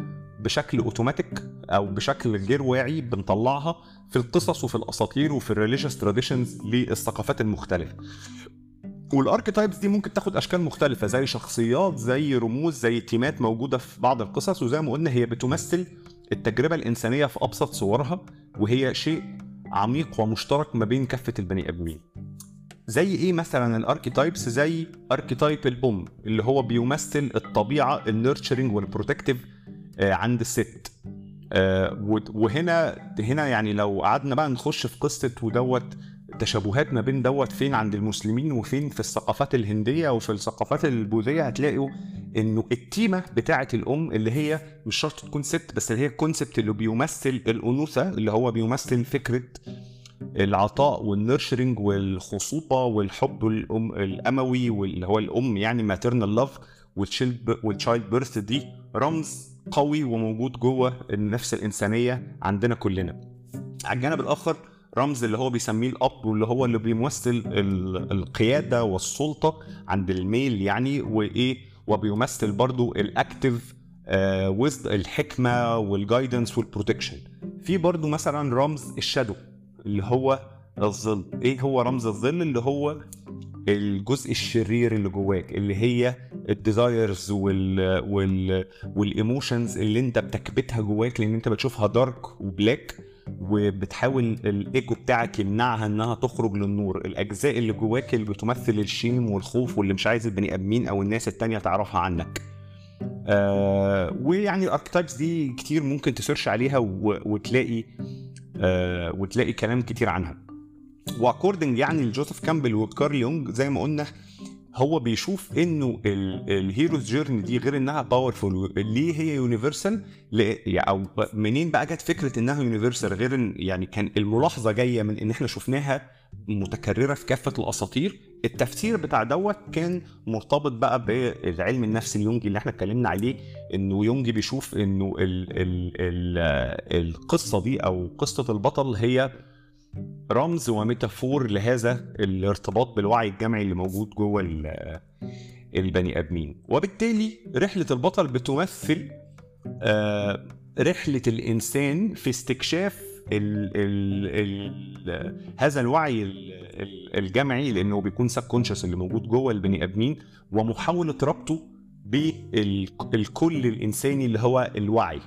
بشكل اوتوماتيك أو بشكل غير واعي بنطلعها في القصص وفي الأساطير وفي ال religious traditions للثقافات المختلفة. وال archetypes دي ممكن تاخد أشكال مختلفة زي شخصيات زي رموز زي تيمات موجودة في بعض القصص وزي ما قلنا هي بتمثل التجربة الإنسانية في أبسط صورها وهي شيء عميق ومشترك ما بين كافة البني آدمين. زي إيه مثلا ال archetypes زي archetype الام اللي هو بيمثل الطبيعة ال nurturing وال protective عند الست. آه، وهنا هنا يعني لو قعدنا بقى نخش في قصة ودوت تشابهات ما بين دوت فين عند المسلمين وفين في الثقافات الهندية وفي الثقافات البوذية هتلاقوا إنه التيمة بتاعه الأم اللي هي مش شرط تكون ست بس اللي هي ال concept اللي بيمثل الأنوثة اللي هو بيمثل فكرة العطاء وال nurturing والخصوبه والحب الأم الأموي واللي هو الأم يعني maternal love وال childbirth دي رمز قوي وموجود جوه النفس الإنسانية عندنا كلنا. على الجانب الآخر رمز اللي هو بيسميه الأب واللي هو اللي بيمثل ال- القيادة والسلطة عند ال male يعني وإيه؟ وبيمثل برضو ال active ويز الحكمة وال guidance وال protection في برضو مثلا رمز ال shadow اللي هو الظل. إيه هو رمز الظل؟ اللي هو الجزء الشرير اللي جواك اللي هي ال desires وال وال وال emotions اللي انت بتكبتها جواك لأن انت بتشوفها dark و black وبتحاول الايجو بتاعك يمنعها إنها تخرج للنور. الأجزاء اللي جواك اللي بتمثل ال shame والخوف واللي مش عايز البني آدمين أو الناس التانية تعرفها عنك. آه ويعني ال archetypes دي كتير ممكن ت search عليها وتلاقي آه وتلاقي كلام كتير عنها. و according يعني لجوزيف كامبل وكارل يونج زي ما قلنا هو بيشوف إنه ال hero's journey دي غير إنها powerful ليه هي universal أو منين بقى جت فكرة إنها universal غير إن يعني كان الملاحظة جاية من إن إحنا شفناها متكررة في كافة الأساطير. التفسير بتاع دوت كان مرتبط بقى بالعلم النفس اليونجي اللي إحنا اتكلمنا عليه إنه يونجي بيشوف إنه ال ال ال القصة دي أو قصة البطل هي رمز وميتافور لهذا الارتباط بالوعي الجمعي اللي موجود جوه ال- البني آدمين. وبالتالي رحلة البطل بتمثل آه، رحلة الإنسان في استكشاف ال ال ال هذا الوعي ال- ال- الجمعي لأنه بيكون subconscious اللي موجود جوه البني آدمين ومحاولة ربطه بالكل الإنساني اللي هو الوعي.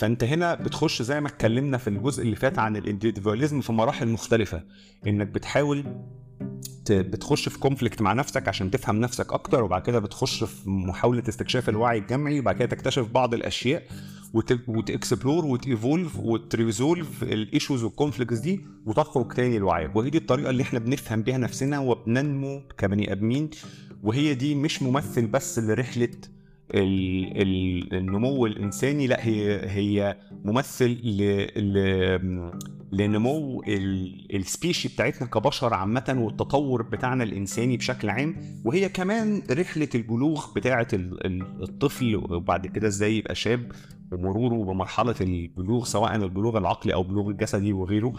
فانت هنا بتخش زي ما اتكلمنا في الجزء اللي فات عن ال individualism في مراحل مختلفة. انك بتحاول بتخش في conflict مع نفسك عشان تفهم نفسك أكتر وبعد كده بتخش في محاولة استكشاف الوعي الجمعي وبعد كده تكتشف بعض الأشياء وت- وتاكسبلور وتيفولف وتريزولف الايشوز والكونفليكتس دي وتخرج تاني لوعيك وهي دي الطريقة اللي إحنا بنفهم بيها نفسنا وبننمو كبني آدمين. وهي دي مش ممثل بس لرحلة النمو الإنساني لأ هي هي ممثل ل لنمو ال- ال species بتاعتنا كبشر عامة والتطور بتاعنا الإنساني بشكل عام. وهي كمان رحلة البلوغ بتاعة ال- ال- الطفل وبعد كده إزاي يبقى شاب ومروره بمرحلة البلوغ سواء البلوغ العقلي أو البلوغ الجسدي وغيره.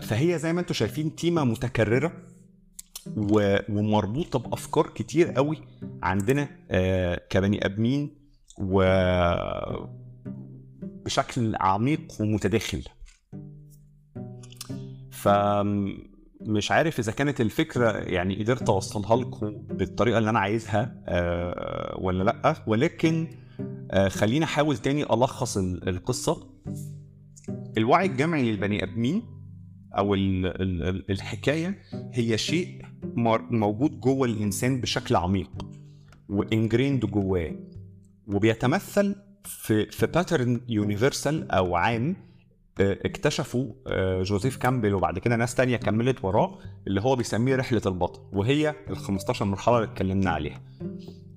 فهي زي ما أنتم شايفين تيمة متكررة. و- ومربوطة بأفكار كتير قوي عندنا آه، كبني آدمين و بشكل عميق ومتداخل. ف مش عارف إذا كانت الفكرة يعني قدرت أوصلها لكم بالطريقة اللي أنا عايزها آه، ولا لأ. ولكن آه، خليني أحاول تاني ألخص ال- القصة. الوعي الجمعي للبني آدمين أو ال- ال- ال- الحكاية هي شيء موجود جوه الإنسان بشكل عميق و ingrained جواه وبيتمثل في في pattern universal أو عام آه، اكتشفوا آه، جوزيف كامبل وبعد كده ناس تانية كملت وراه اللي هو بيسميه رحلة البطل وهي ال 15 مرحلة اللي اتكلمنا عليها.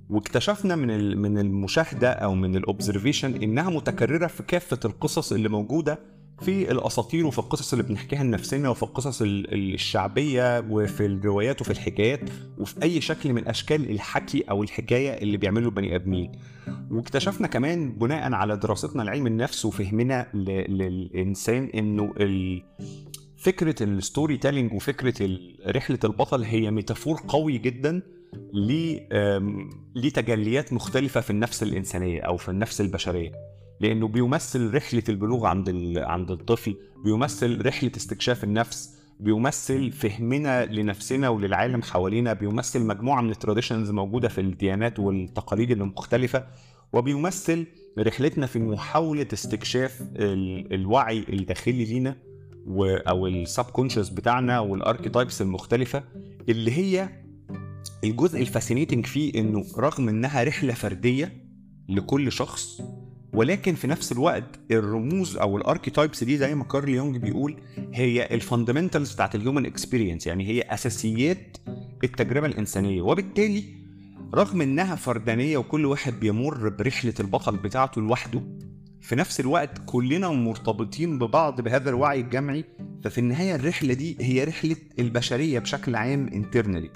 واكتشفنا من من المشاهدة أو من ال observation إنها متكررة في كافة القصص اللي موجودة في الأساطير وفي القصص اللي بنحكيها لنفسنا وفي القصص ال- ال- الشعبية وفي الروايات وفي الحكايات وفي أي شكل من أشكال الحكي أو الحكاية اللي بيعمله البني آدمين واكتشفنا كمان بناء على دراستنا لعلم النفس وفهمنا للإنسان إنه. فكرة ال storytelling وفكرة رحلة البطل هي metaphor قوي جدا لتجليات مختلفة في النفس الإنسانية أو في النفس البشرية لأنه بيمثل رحلة البلوغ عند. عند الطفل بيمثل رحلة استكشاف النفس بيمثل فهمنا لنفسنا وللعالم حوالينا بيمثل مجموعة من ال traditions موجودة في الديانات والتقاليد المختلفة وبيمثل رحلتنا في محاولة استكشاف ال... الوعي الداخلي لينا. أو ال subconscious بتاعنا وال archetypes المختلفة اللي هي الجزء ال fascinating فيه إنه رغم إنها رحلة فردية لكل شخص ولكن في نفس الوقت الرموز أو ال archetypes دي زي ما كارل يونج بيقول هي ال fundamentals بتاعت ال human experience يعني هي أساسيات التجربة الإنسانية. وبالتالي رغم إنها فردانية وكل واحد بيمر برحلة البطل بتاعته لوحده في نفس الوقت كلنا مرتبطين ببعض بهذا الوعي الجمعي ففي النهاية الرحلة دي هي رحلة البشرية بشكل عام internally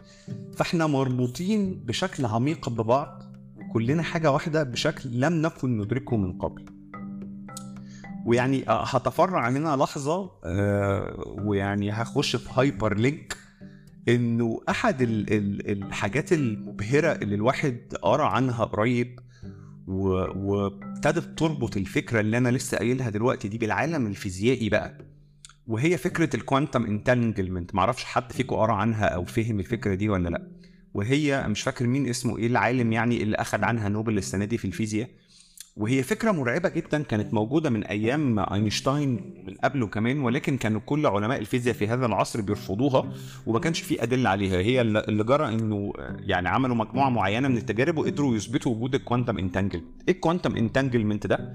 فإحنا مربوطين بشكل عميق ببعض كلنا حاجة واحدة بشكل لم نكن ندركه من قبل. ويعني آه، هتفرع منها لحظة آه، ويعني هخش في hyperlink إنه أحد ال- ال- الحاجات المبهرة اللي الواحد قرأ عنها قريب وابتدت تربط الفكرة اللي أنا لسه قايلها دلوقتي دي بالعالم الفيزيائي بقى. وهي فكرة ال quantum entanglement معرفش حد فيكم قرأ عنها أو فهم الفكرة دي ولا لأ. وهي مش فاكر مين اسمه إيه العالم يعني اللي اخذ عنها نوبل السنة دي في الفيزياء. وهي فكرة مرعبة جدا كانت موجودة من أيام أينشتاين من قبله كمان ولكن كانوا كل علماء الفيزياء في هذا العصر بيرفضوها وما كانش في أدلة عليها. هي اللي جرى إنه يعني عملوا مجموعة معينة من التجارب وقدروا يثبتوا وجود ال quantum entanglement إيه ال quantum entanglement ده؟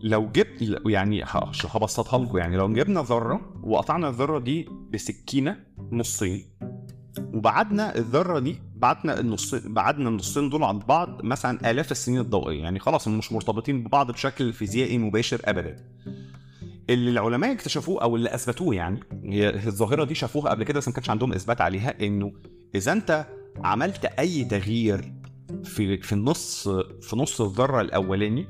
لو جبت يعني هبسطها لكم يعني لو جبنا ذرة وقطعنا الذرة دي بسكينة نصين وبعدنا الذرة دي بعدنا النص بعدنا النصين دول عن بعض مثلا آلاف السنين الضوئية. يعني خلاص مش مرتبطين ببعض بشكل فيزيائي مباشر ابدا. اللي العلماء اكتشفوه أو اللي أثبتوه يعني هي الظاهرة دي شافوها قبل كده بس ما كانش عندهم إثبات عليها إنه إذا أنت عملت أي تغيير في في النص في نص الذرة الأولاني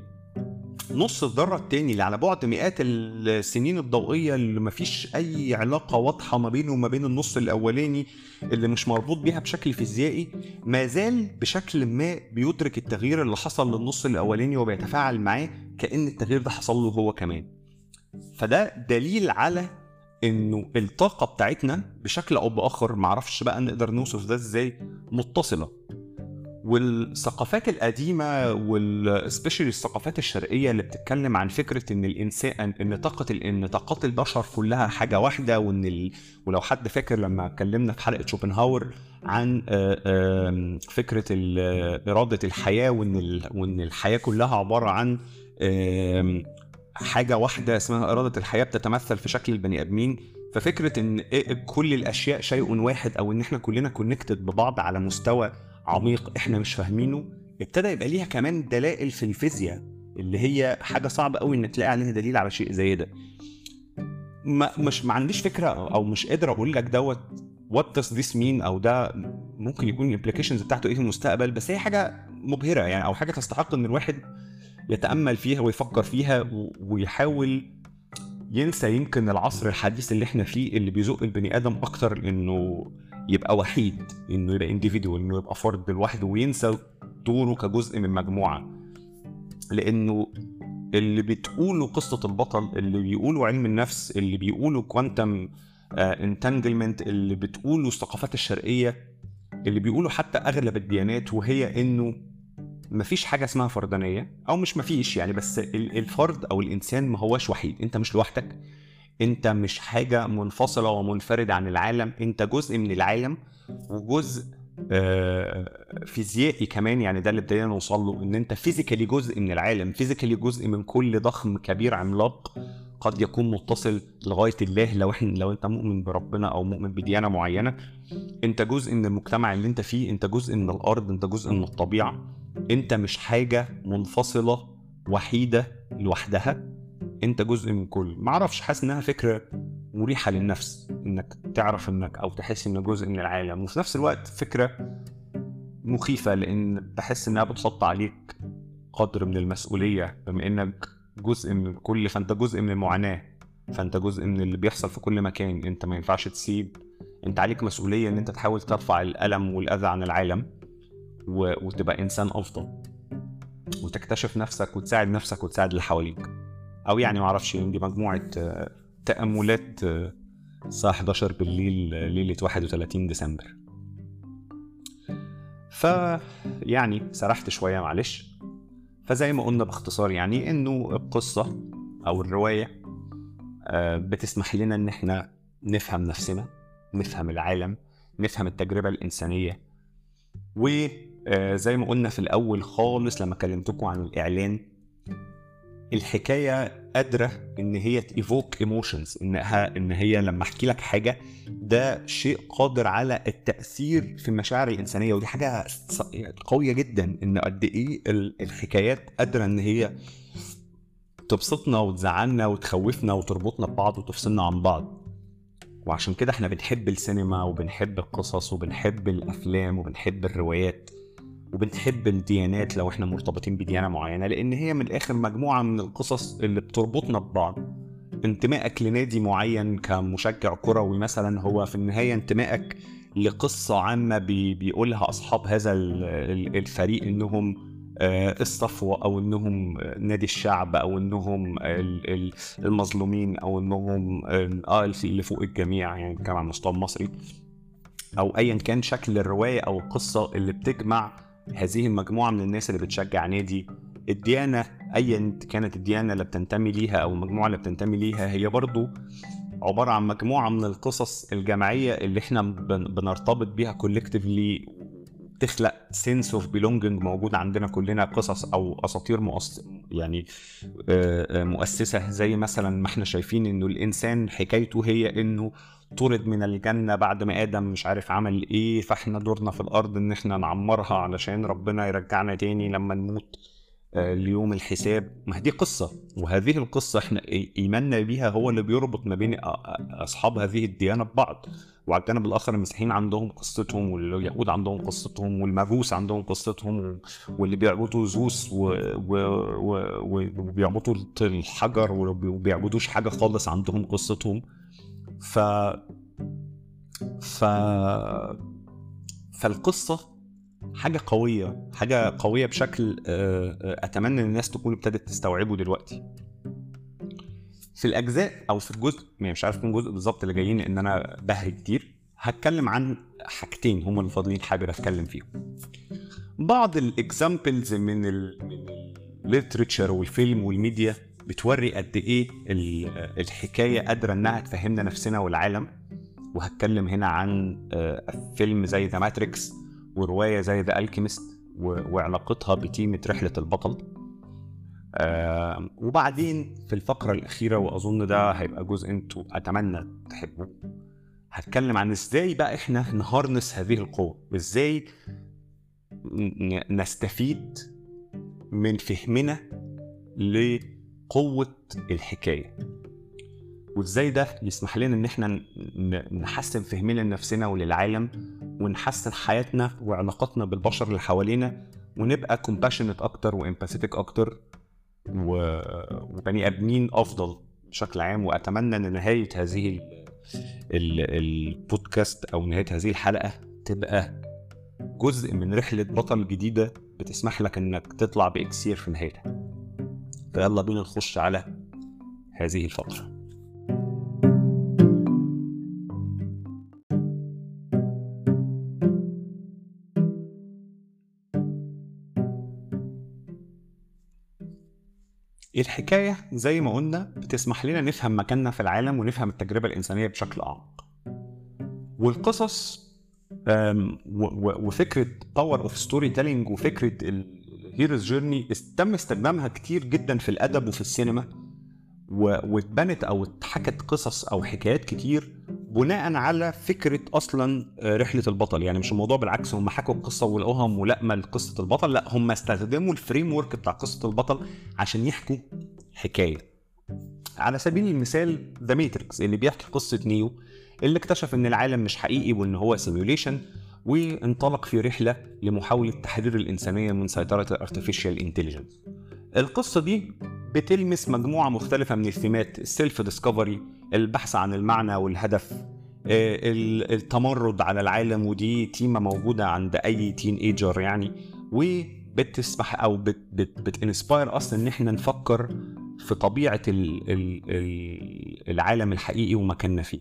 نص الذرة التاني اللي على بعد مئات السنين الضوئية اللي مفيش أي علاقة واضحة ما بينه وما بين النص الأولاني اللي مش مربوط بيها بشكل فيزيائي ما زال بشكل ما بيدرك التغيير اللي حصل للنص الأولاني وبيتفاعل معاه كأن التغيير ده حصل له هو كمان. فده دليل على إنه الطاقة بتاعتنا بشكل أو بآخر معرفش بقى نقدر نوصف ده إزاي متصلة. والثقافات القديمة والسبيشالي الثقافات الشرقية اللي بتتكلم عن فكرة إن الإنسان إن طاقة ال- إن طاقات البشر كلها حاجة واحدة وإن ال... ولو حد فاكر لما اتكلمنا في حلقة شوبنهاور عن آه، آم، فكرة ال- آه، إرادة الحياة وإن ال... وإن الحياة كلها عبارة عن آم، حاجة واحدة اسمها إرادة الحياة بتتمثل في شكل البني آدمين. ففكرة إن إيه- كل الأشياء شيء واحد أو إن إحنا كلنا connected ببعض على مستوى عميق إحنا مش فاهمينه ابتدى يبقى ليها كمان دلائل في الفيزياء اللي هي حاجة صعبة قوي ان تلاقي عليها دليل على شيء زي ده. ما مش ما عنديش فكرة أو مش قادر أقول لك دوت what does this mean أو ده ممكن يكون ال implications بتاعته إيه في المستقبل بس هي حاجة مبهرة يعني أو حاجة تستحق إن الواحد يتأمل فيها ويفكر فيها ويحاول ينسى يمكن العصر الحديث اللي إحنا فيه اللي بيزق البني آدم أكتر إنه يبقى وحيد إنه يبقى individual إنه يبقى فرد لوحده وينسى دوره كجزء من مجموعة. لأنه اللي بتقوله قصة البطل اللي بيقوله علم النفس اللي بيقوله quantum entanglement اللي بتقوله الثقافات الشرقية اللي بيقوله حتى أغلب الديانات وهي إنه مفيش حاجة اسمها فردانيه أو مش مفيش يعني بس ال- الفرد أو الإنسان ما هوش وحيد. أنت مش لوحدك. انت مش حاجة منفصلة ومنفردة عن العالم انت جزء من العالم وجزء آه، فيزيائي كمان يعني ده اللي ابتدينا نوصل له ان انت physically جزء من العالم physically جزء من كل ضخم كبير عملاق قد يكون متصل لغاية الله لو إحنا لو انت مؤمن بربنا أو مؤمن بديانة معينة انت جزء من المجتمع اللي انت فيه انت جزء من الأرض انت جزء من الطبيعة انت مش حاجة منفصلة وحيدة لوحدها. انت جزء من كل معرفش حاسس انها فكرة مريحة للنفس انك تعرف انك أو تحس انك جزء من العالم. وفي نفس الوقت فكرة مخيفة لأن بحس انها بتحط عليك قدر من المسؤولية. بما انك جزء من الكل فانت جزء من المعاناة فانت جزء من اللي بيحصل في كل مكان. انت ما ينفعش تسيب انت عليك مسؤولية ان انت تحاول ترفع الألم والأذى عن العالم و... وتبقى إنسان أفضل. وتكتشف نفسك وتساعد نفسك وتساعد اللي حواليك. أو يعني ما أعرفش دي مجموعة آه، تأملات آه، الساعة 11 بالليل آه، ليلة 31 ديسمبر. ف يعني سرحت شوية معلش. فزي ما قلنا باختصار يعني إنه القصة أو الرواية بتسمح لنا إن إحنا نفهم نفسنا نفهم العالم نفهم التجربة الإنسانية. وزي ما قلنا في الأول خالص لما كلمتكم عن الإعلان الحكاية قادرة إن هي ت evoke emotions انها إن هي لما أحكي لك حاجة ده شيء قادر على التأثير في المشاعر الإنسانية ودي حاجة قوية جدا إن قد إيه ال- الحكايات قادرة إن هي تبسطنا وتزعلنا وتخوفنا وتربطنا ببعض وتفصلنا عن بعض. وعشان كده إحنا بنحب السينما وبنحب القصص وبنحب الأفلام وبنحب الروايات. وبنحب الديانات لو إحنا مرتبطين بديانة معينة لأن هي من الآخر مجموعة من القصص اللي بتربطنا ببعض. انتمائك لنادي معين كمشجع كروي مثلا هو في النهاية انتمائك لقصة عامة بي بيقولها أصحاب هذا ال- ال- الفريق إنهم آه، الصفوه أو إنهم آه، نادي الشعب ال- ال- المظلومين أو إنهم ال- آه اللي فوق الجميع يعني كمان على المستوى المصري أو ايا كان شكل الرواية أو القصة اللي بتجمع هذه المجموعه من الناس اللي بتشجع نادي. الديانة ايا كانت الديانة اللي بتنتمي ليها أو المجموعه اللي بتنتمي ليها هي برضو عبارة عن مجموعة من القصص الجماعية اللي إحنا بن- بنرتبط بيها collectively تخلق sense of belonging موجود عندنا كلنا قصص أو أساطير مؤس... يعني آه، آه، مؤسسة. زي مثلا ما إحنا شايفين إنه الإنسان حكايته هي إنه طرد من الجنة بعد ما آدم مش عارف عمل إيه فإحنا دورنا في الأرض إن إحنا نعمرها علشان ربنا يرجعنا تاني لما نموت آه، ليوم الحساب. ما دي قصة وهذه القصة إحنا إي- إيماننا بيها هو اللي بيربط ما بين أصحاب هذه الديانة ببعض. وعلى الجانب الآخر المسيحيين عندهم قصتهم واليهود عندهم قصتهم والمجوس عندهم قصتهم واللي بيعبدوا زوس و... و... و... وبيعبدوا الحجر وبيعبدوش حاجة خالص عندهم قصتهم. ف ف فالقصة حاجة قوية حاجة قوية بشكل آه، آه، أتمنى إن الناس تكون ابتدت تستوعبه دلوقتي. في الأجزاء أو في الجزء يعني مش عارف كم جزء بالظبط اللي جايين إن أنا بهري كتير هتكلم عن حاجتين هم اللي فاضلين حابب أتكلم فيهم. بعض ال examples من ال من ال literature والفيلم والميديا بتوري قد إيه ال- الحكاية قادرة إنها تفهمنا نفسنا والعالم. وهتكلم هنا عن آه، فيلم زي The Matrix ورواية زي The Alchemist وعلاقتها بتيمه رحلة البطل. آه وبعدين في الفقرة الأخيرة وأظن ده هيبقى جزء أنتوا أتمنى تحبوه. هتكلم عن إزاي بقى إحنا نهارنس هذه القوة. وإزاي نستفيد من فهمنا لقوه الحكاية وإزاي ده يسمح لنا إن إحنا نحسن فهمنا لنفسنا وللعالم ونحسن حياتنا وعلاقاتنا بالبشر اللي حوالينا ونبقى compassionate أكتر و empathetic أكتر. وبني آدمين أفضل بشكل عام وأتمنى إن نهاية هذه ال... ال... البودكاست أو نهاية هذه الحلقة تبقى جزء من رحلة بطل جديدة بتسمح لك إنك تطلع بإكسير في نهايتها فيلا بينا نخش على هذه الفقرة. الحكاية زي ما قلنا بتسمح لنا نفهم مكاننا في العالم ونفهم التجربة الإنسانية بشكل أعمق. والقصص وفكرة power of storytelling وفكرة ال hero's journey تم استخدامها كتير جدا في الأدب وفي السينما واتبنت أو اتحكت قصص أو حكايات كتير بناء على فكرة أصلا آه، رحلة البطل. يعني مش الموضوع بالعكس هم حكوا القصة ولقوها ملائمة لقصة البطل لا هم استخدموا ال framework بتاع قصة البطل عشان يحكوا حكاية. على سبيل المثال The Matrix اللي بيحكي قصة نيو اللي اكتشف إن العالم مش حقيقي وإن هو simulation وانطلق في رحلة لمحاولة تحرير الإنسانية من سيطرة ال artificial intelligence القصة دي بتلمس مجموعة مختلفة من الثيمات ال self discovery البحث عن المعنى والهدف. آه، ال- التمرد على العالم ودي تيمة موجودة عند أي teenager يعني. وبتسمح أو بت بت بت inspire أصلا إن إحنا نفكر في ال العالم الحقيقي ومكاننا فيه.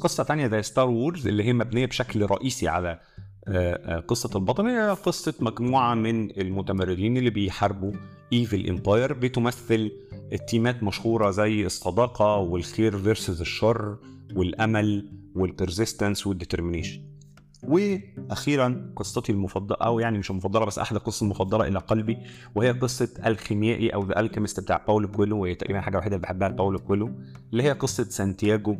قصة تانية زي Star Wars اللي هي مبنية بشكل رئيسي على آه، آه، قصة البطل. هي قصة مجموعة من المتمردين اللي بيحاربوا evil empire بتمثل التيمات مشهورة زي الصداقة والخير versus الشر والأمل وال persistence وال determination وأخيرا قصتي المفضلة أو يعني مش المفضلة بس احد القصص المفضله إلى قلبي وهي قصة الخيميائي أو The Alchemist بتاع باولو كويلو وهي تقريبا حاجة وحيدة اللي بحبها لباولو كويلو اللي هي قصة سانتياغو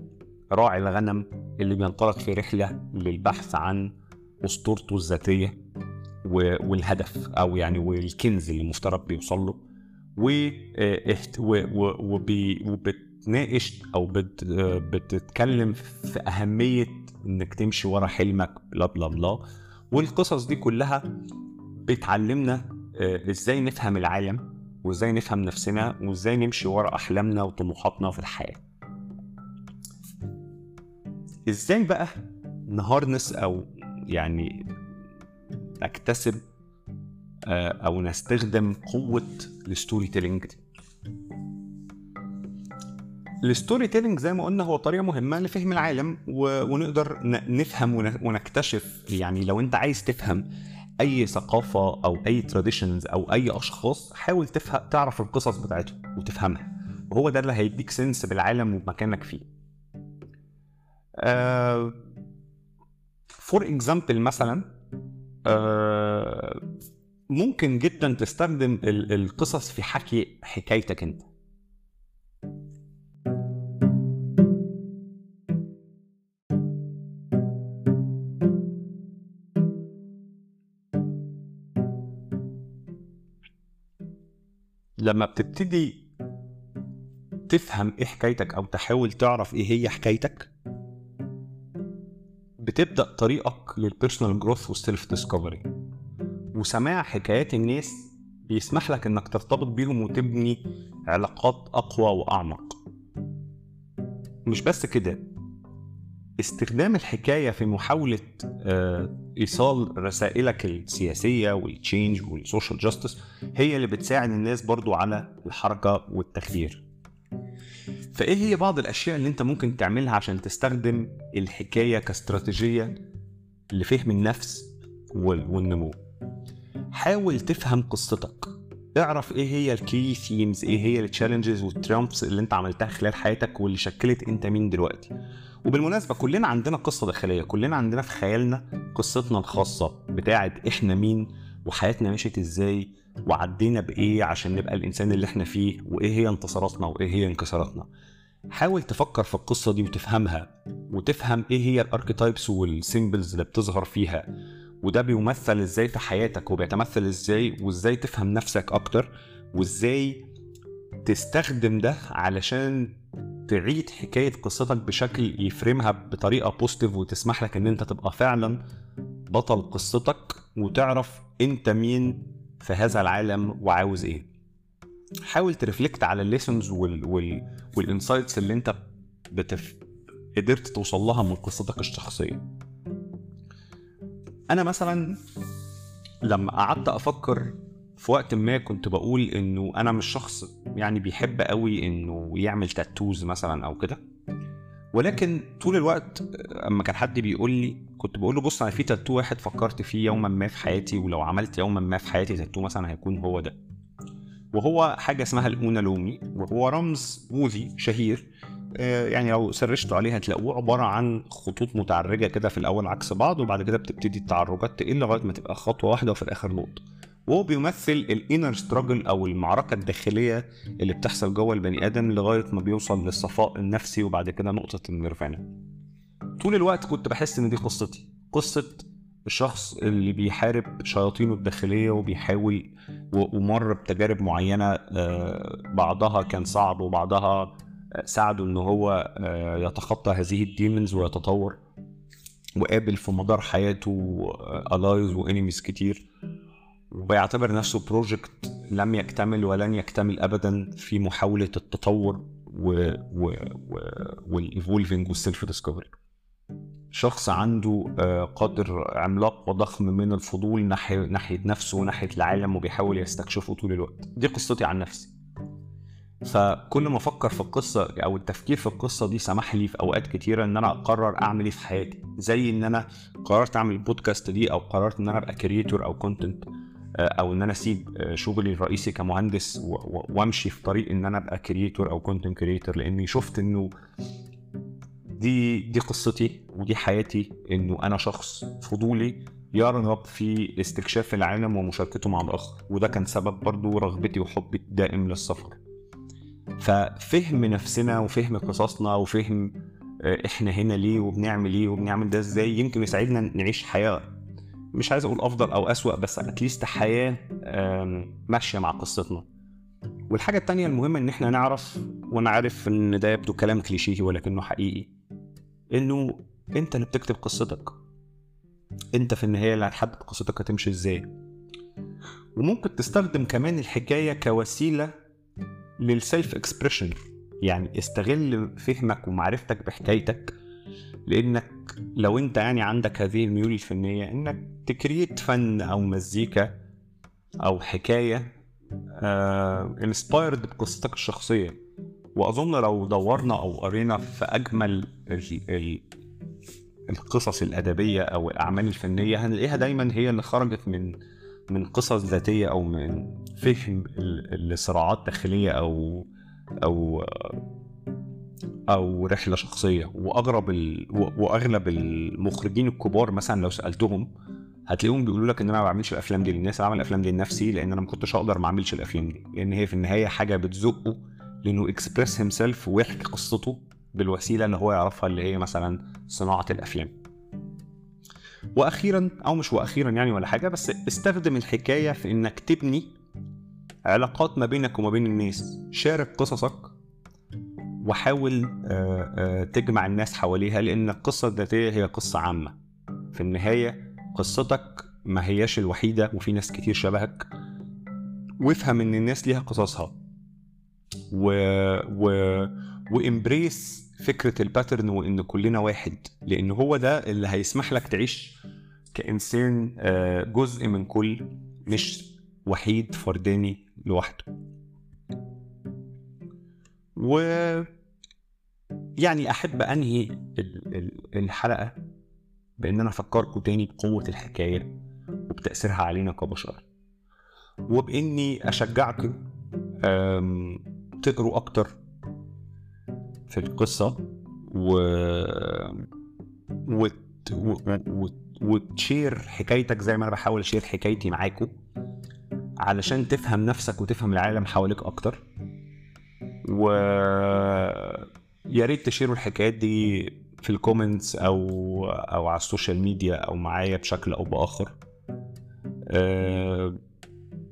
راعي الغنم اللي بينطلق في رحلة للبحث عن أسطورته الذاتية و- والهدف أو يعني والكنز اللي المفترض بيوصل له. وبتناقش آه، بتتكلم في أهمية إنك تمشي ورا حلمك بلا بلا بلا. والقصص دي كلها بتعلمنا آه، إزاي نفهم العالم وإزاي نفهم نفسنا وإزاي نمشي ورا أحلامنا وطموحاتنا في الحياة. إزاي بقى نهارنس أو يعني نكتسب آه، أو نستخدم قوة ال storytelling دي ال storytelling زي ما قلنا هو طريقة مهمة لفهم العالم. ونقدر. نفهم ون... ونكتشف يعني لو انت عايز تفهم أي ثقافة أو أي traditions أو أي أشخاص حاول تفهم تعرف القصص بتاعتهم وتفهمها وهو ده اللي هيديك sense بالعالم ومكانك فيه for uh, example مثلا uh, ممكن جدا تستخدم ال- القصص في حكي حكايتك أنت. لما بتبتدي تفهم إيه حكايتك أو تحاول تعرف إيه هي حكايتك بتبدأ طريقك لل personal growth وال self discovery وسماع حكايات الناس بيسمح لك إنك ترتبط بيهم وتبني علاقات أقوى وأعمق. مش بس كده استخدام الحكاية في محاولة آه، إيصال رسائلك السياسية وال change وال social justice هي اللي بتساعد الناس برضو على الحركة والتغيير. فإيه هي بعض الأشياء اللي أنت ممكن تعملها عشان تستخدم الحكاية كاستراتيجية لفهم النفس وال- والنمو؟ حاول تفهم قصتك. اعرف إيه هي ال key themes إيه هي ال challenges وال triumphs اللي أنت عملتها خلال حياتك واللي شكلت أنت مين دلوقتي. وبالمناسبة كلنا عندنا قصة داخلية كلنا عندنا في خيالنا قصتنا الخاصة بتاعت إحنا مين وحياتنا مشيت إزاي وعدينا بإيه عشان نبقى الإنسان اللي إحنا فيه وإيه هي انتصاراتنا وإيه هي انكساراتنا. حاول تفكر في القصة دي وتفهمها وتفهم إيه هي ال archetypes وال symbols اللي بتظهر فيها. وده بيمثل إزاي في حياتك وبيتمثل إزاي وإزاي تفهم نفسك أكتر وإزاي تستخدم ده علشان تعيد حكاية قصتك بشكل ي frame ها بطريقة positive وتسمح لك إن أنت تبقى فعلا بطل قصتك وتعرف أنت مين في هذا العالم وعاوز إيه. حاول ت reflect على ال lessons وال وال وال insights اللي أنت بتف... قدرت توصل لها من قصتك الشخصية. أنا مثلا لما قعدت أفكر في وقت ما كنت بقول إنه أنا مش شخص يعني بيحب قوي إنه يعمل tattoos مثلا أو كده. ولكن طول الوقت أما كان حد بيقول لي كنت بقول له بص أنا في تاتو واحد فكرت فيه يوما ما في حياتي ولو عملت يوما ما في حياتي تاتو مثلا هيكون هو ده. وهو حاجة اسمها الاونا لومي وهو رمز بوذي شهير. آه، يعني لو سرشتوا عليه هتلاقوه عبارة عن خطوط متعرجة كده في الأول عكس بعض وبعد كده بتبتدي التعرجات تقل لغاية ما تبقى خطوة واحدة وفي الآخر نقطة. وهو بيمثل الإنر ستراجل أو المعركة الداخلية اللي بتحصل جوه البني آدم لغاية ما بيوصل للصفاء النفسي وبعد كده نقطة ال nirvana. طول الوقت كنت بحس إن دي قصتي قصة الشخص اللي بيحارب شياطينه الداخلية وبيحاول ومر بتجارب معينة آه، بعضها كان صعب وبعضها آه، ساعده إن هو آه، يتخطى هذه ال demons ويتطور وقابل في مدار حياته allies و enemies كتير. وبيعتبر نفسه project لم يكتمل ولن يكتمل ابدا في محاولة التطور و و و وال evolving وال self discovery شخص عنده آه، قدر عملاق وضخم من الفضول ناحيه ناحية نفسه وناحية العالم وبيحاول يستكشفه طول الوقت. دي قصتي عن نفسي. فكل ما أفكر في القصة أو التفكير في القصة دي سمح لي في أوقات كتيرة إن أنا أقرر أعمل إيه في حياتي. زي إن أنا قررت أعمل البودكاست دي أو قررت إن أنا أبقى creator أو content أو إن أنا أسيب آه، شغلي الرئيسي كمهندس وأمشي في طريق إن أنا أبقى creator أو content creator لأني شفت إنه دي دي قصتي ودي حياتي إنه أنا شخص فضولي يرغب في استكشاف العالم ومشاركته مع الآخر وده كان سبب برضو رغبتي وحبي الدائم للسفر. ففهم نفسنا وفهم قصصنا وفهم آه، إحنا هنا ليه وبنعمل إيه وبنعمل ده إزاي يمكن يساعدنا نعيش حياة مش عايز أقول أفضل أو أسوأ بس اتليست حياة ماشية مع قصتنا. والحاجة التانية المهمة إن إحنا نعرف وأنا عارف إن ده يبدو كلام كليشيهي ولكنه حقيقي إنه أنت اللي بتكتب قصتك. أنت في النهاية اللي هتحدد قصتك هتمشي إزاي. وممكن تستخدم كمان الحكاية كوسيلة لل self expression يعني استغل فهمك ومعرفتك بحكايتك لأنك لو أنت يعني عندك هذه الميول الفنية إنك ت create فن أو مزيكا أو حكاية inspired بقصتك الشخصية. وأظن لو دورنا أو قرينا في أجمل ال ال القصص الأدبية أو الأعمال الفنية هنلاقيها دايما هي اللي خرجت من من قصص ذاتية أو من فهم لصراعات داخليه أو أو أو رحلة شخصية. وأغرب ال... وأغلب المخرجين الكبار مثلا لو سألتهم هتلاقيهم بيقولوا لك إن أنا ما بعملش الأفلام دي للناس أنا بعمل الأفلام دي لنفسي لأن أنا ما كنتش أقدر ما أعملش الأفلام دي. لأن هي في النهاية حاجة بتزقه لأنه express himself ويحكي قصته بالوسيلة اللي هو يعرفها اللي هي مثلا صناعة الأفلام. وأخيرا أو مش وأخيرا يعني ولا حاجة بس استخدم الحكاية في إنك تبني علاقات ما بينك وما بين الناس. شارك قصصك وحاول آه، آه، تجمع الناس حواليها لأن القصة الذاتية هي قصة عامة. في النهاية قصتك ما هياش الوحيدة وفي ناس كتير شبهك وافهم إن الناس ليها قصصها. و و و embrace فكرة ال pattern وإن كلنا واحد لأن هو ده اللي هيسمح لك تعيش كإنسان آه، جزء من كل مش وحيد فرداني لوحده. و يعني أحب أنهي ال- ال- الحلقة بأن أنا أفكركم تاني بقوة الحكاية وبتأثيرها علينا كبشر وبأني اشجعكم تقروا أكتر في القصة و وت... و... و... وت share حكايتك زي ما أنا بحاول أ share حكايتي معاكم علشان تفهم نفسك وتفهم العالم حواليك أكتر. و يا ريت ت share وا الحكايات دي في ال comments أو أو على ال social media أو معايا بشكل أو بآخر. آه،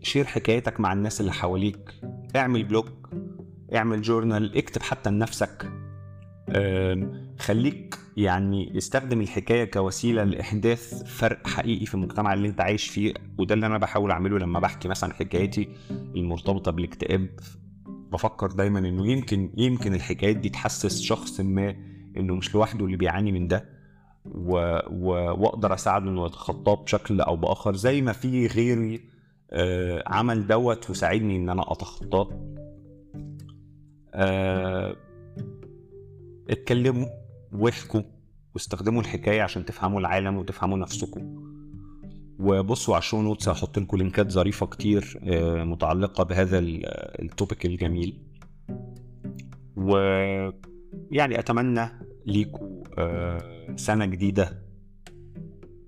share حكايتك مع الناس اللي حواليك. اعمل بلوج اعمل جورنال اكتب حتى لنفسك. خليك يعني استخدم الحكاية كوسيلة لإحداث فرق حقيقي في المجتمع اللي أنت عايش فيه. وده اللي أنا بحاول أعمله لما بحكي مثلا حكايتي المرتبطة بالاكتئاب بفكر دايما إنه يمكن يمكن الحكايات دي تحسس شخص ما إنه مش لوحده اللي بيعاني من ده و... و... وأقدر أساعده إنه يتخطاه بشكل أو بآخر زي ما في غيري آه، عمل دوت وساعدني إن أنا أتخطاه. آه، اتكلموا واحكوا واستخدموا الحكاية عشان تفهموا العالم وتفهموا نفسكم. وبصوا على ال show notes هحط لكم link ات ظريفة كتير آه، متعلقة بهذا ال- ال topic الجميل. و يعني أتمنى ليكم آه، سنة جديدة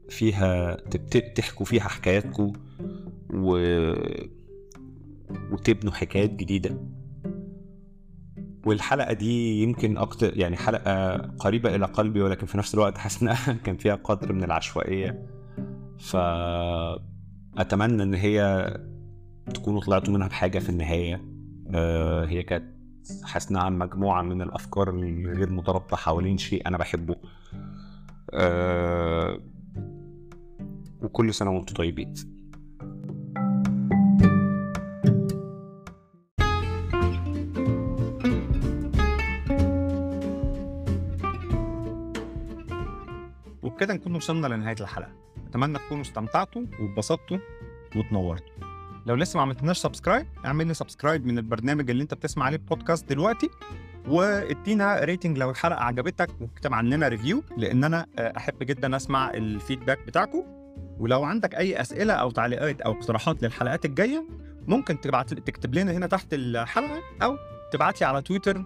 فيها تحكوا فيها حكاياتكم و... وتبنوا حكايات جديدة. والحلقة دي يمكن أكتر يعني حلقة قريبة إلى قلبي ولكن في نفس الوقت حاسس إنها كان فيها قدر من العشوائية. فأتمنى إن هي تكونوا طلعتوا منها بحاجة في النهاية. آه، هي كانت حاسس انها مجموعة من الأفكار الغير مترابطة حوالين شيء أنا بحبه. آه، وكل سنة وأنتم طيبين. وبكده نكون وصلنا لنهاية الحلقة. أتمنى تكونوا استمتعتوا واتبسطتوا واتنورتوا لو لسه ما عملتناش subscribe اعمل لي subscribe من البرنامج اللي انت بتسمع عليه بودكاست دلوقتي وادينا rating لو الحلقة عجبتك واكتب عننا review لأن أنا آه، أحب جدا أسمع ال feedback بتاعكم ولو عندك أي أسئلة أو تعليقات أو اقتراحات للحلقات الجاية ممكن تبعت تكتب لنا هنا تحت الحلقة أو تبعت لي على تويتر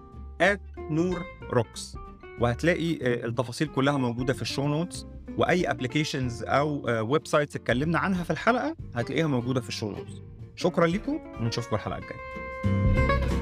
نور روكس وهتلاقي آه، التفاصيل كلها موجودة في ال show notes وأي applications أو websites اتكلمنا عنها في الحلقة هتلاقيها موجودة في ال show شكرا لكم ونشوفكم الحلقة الجاية.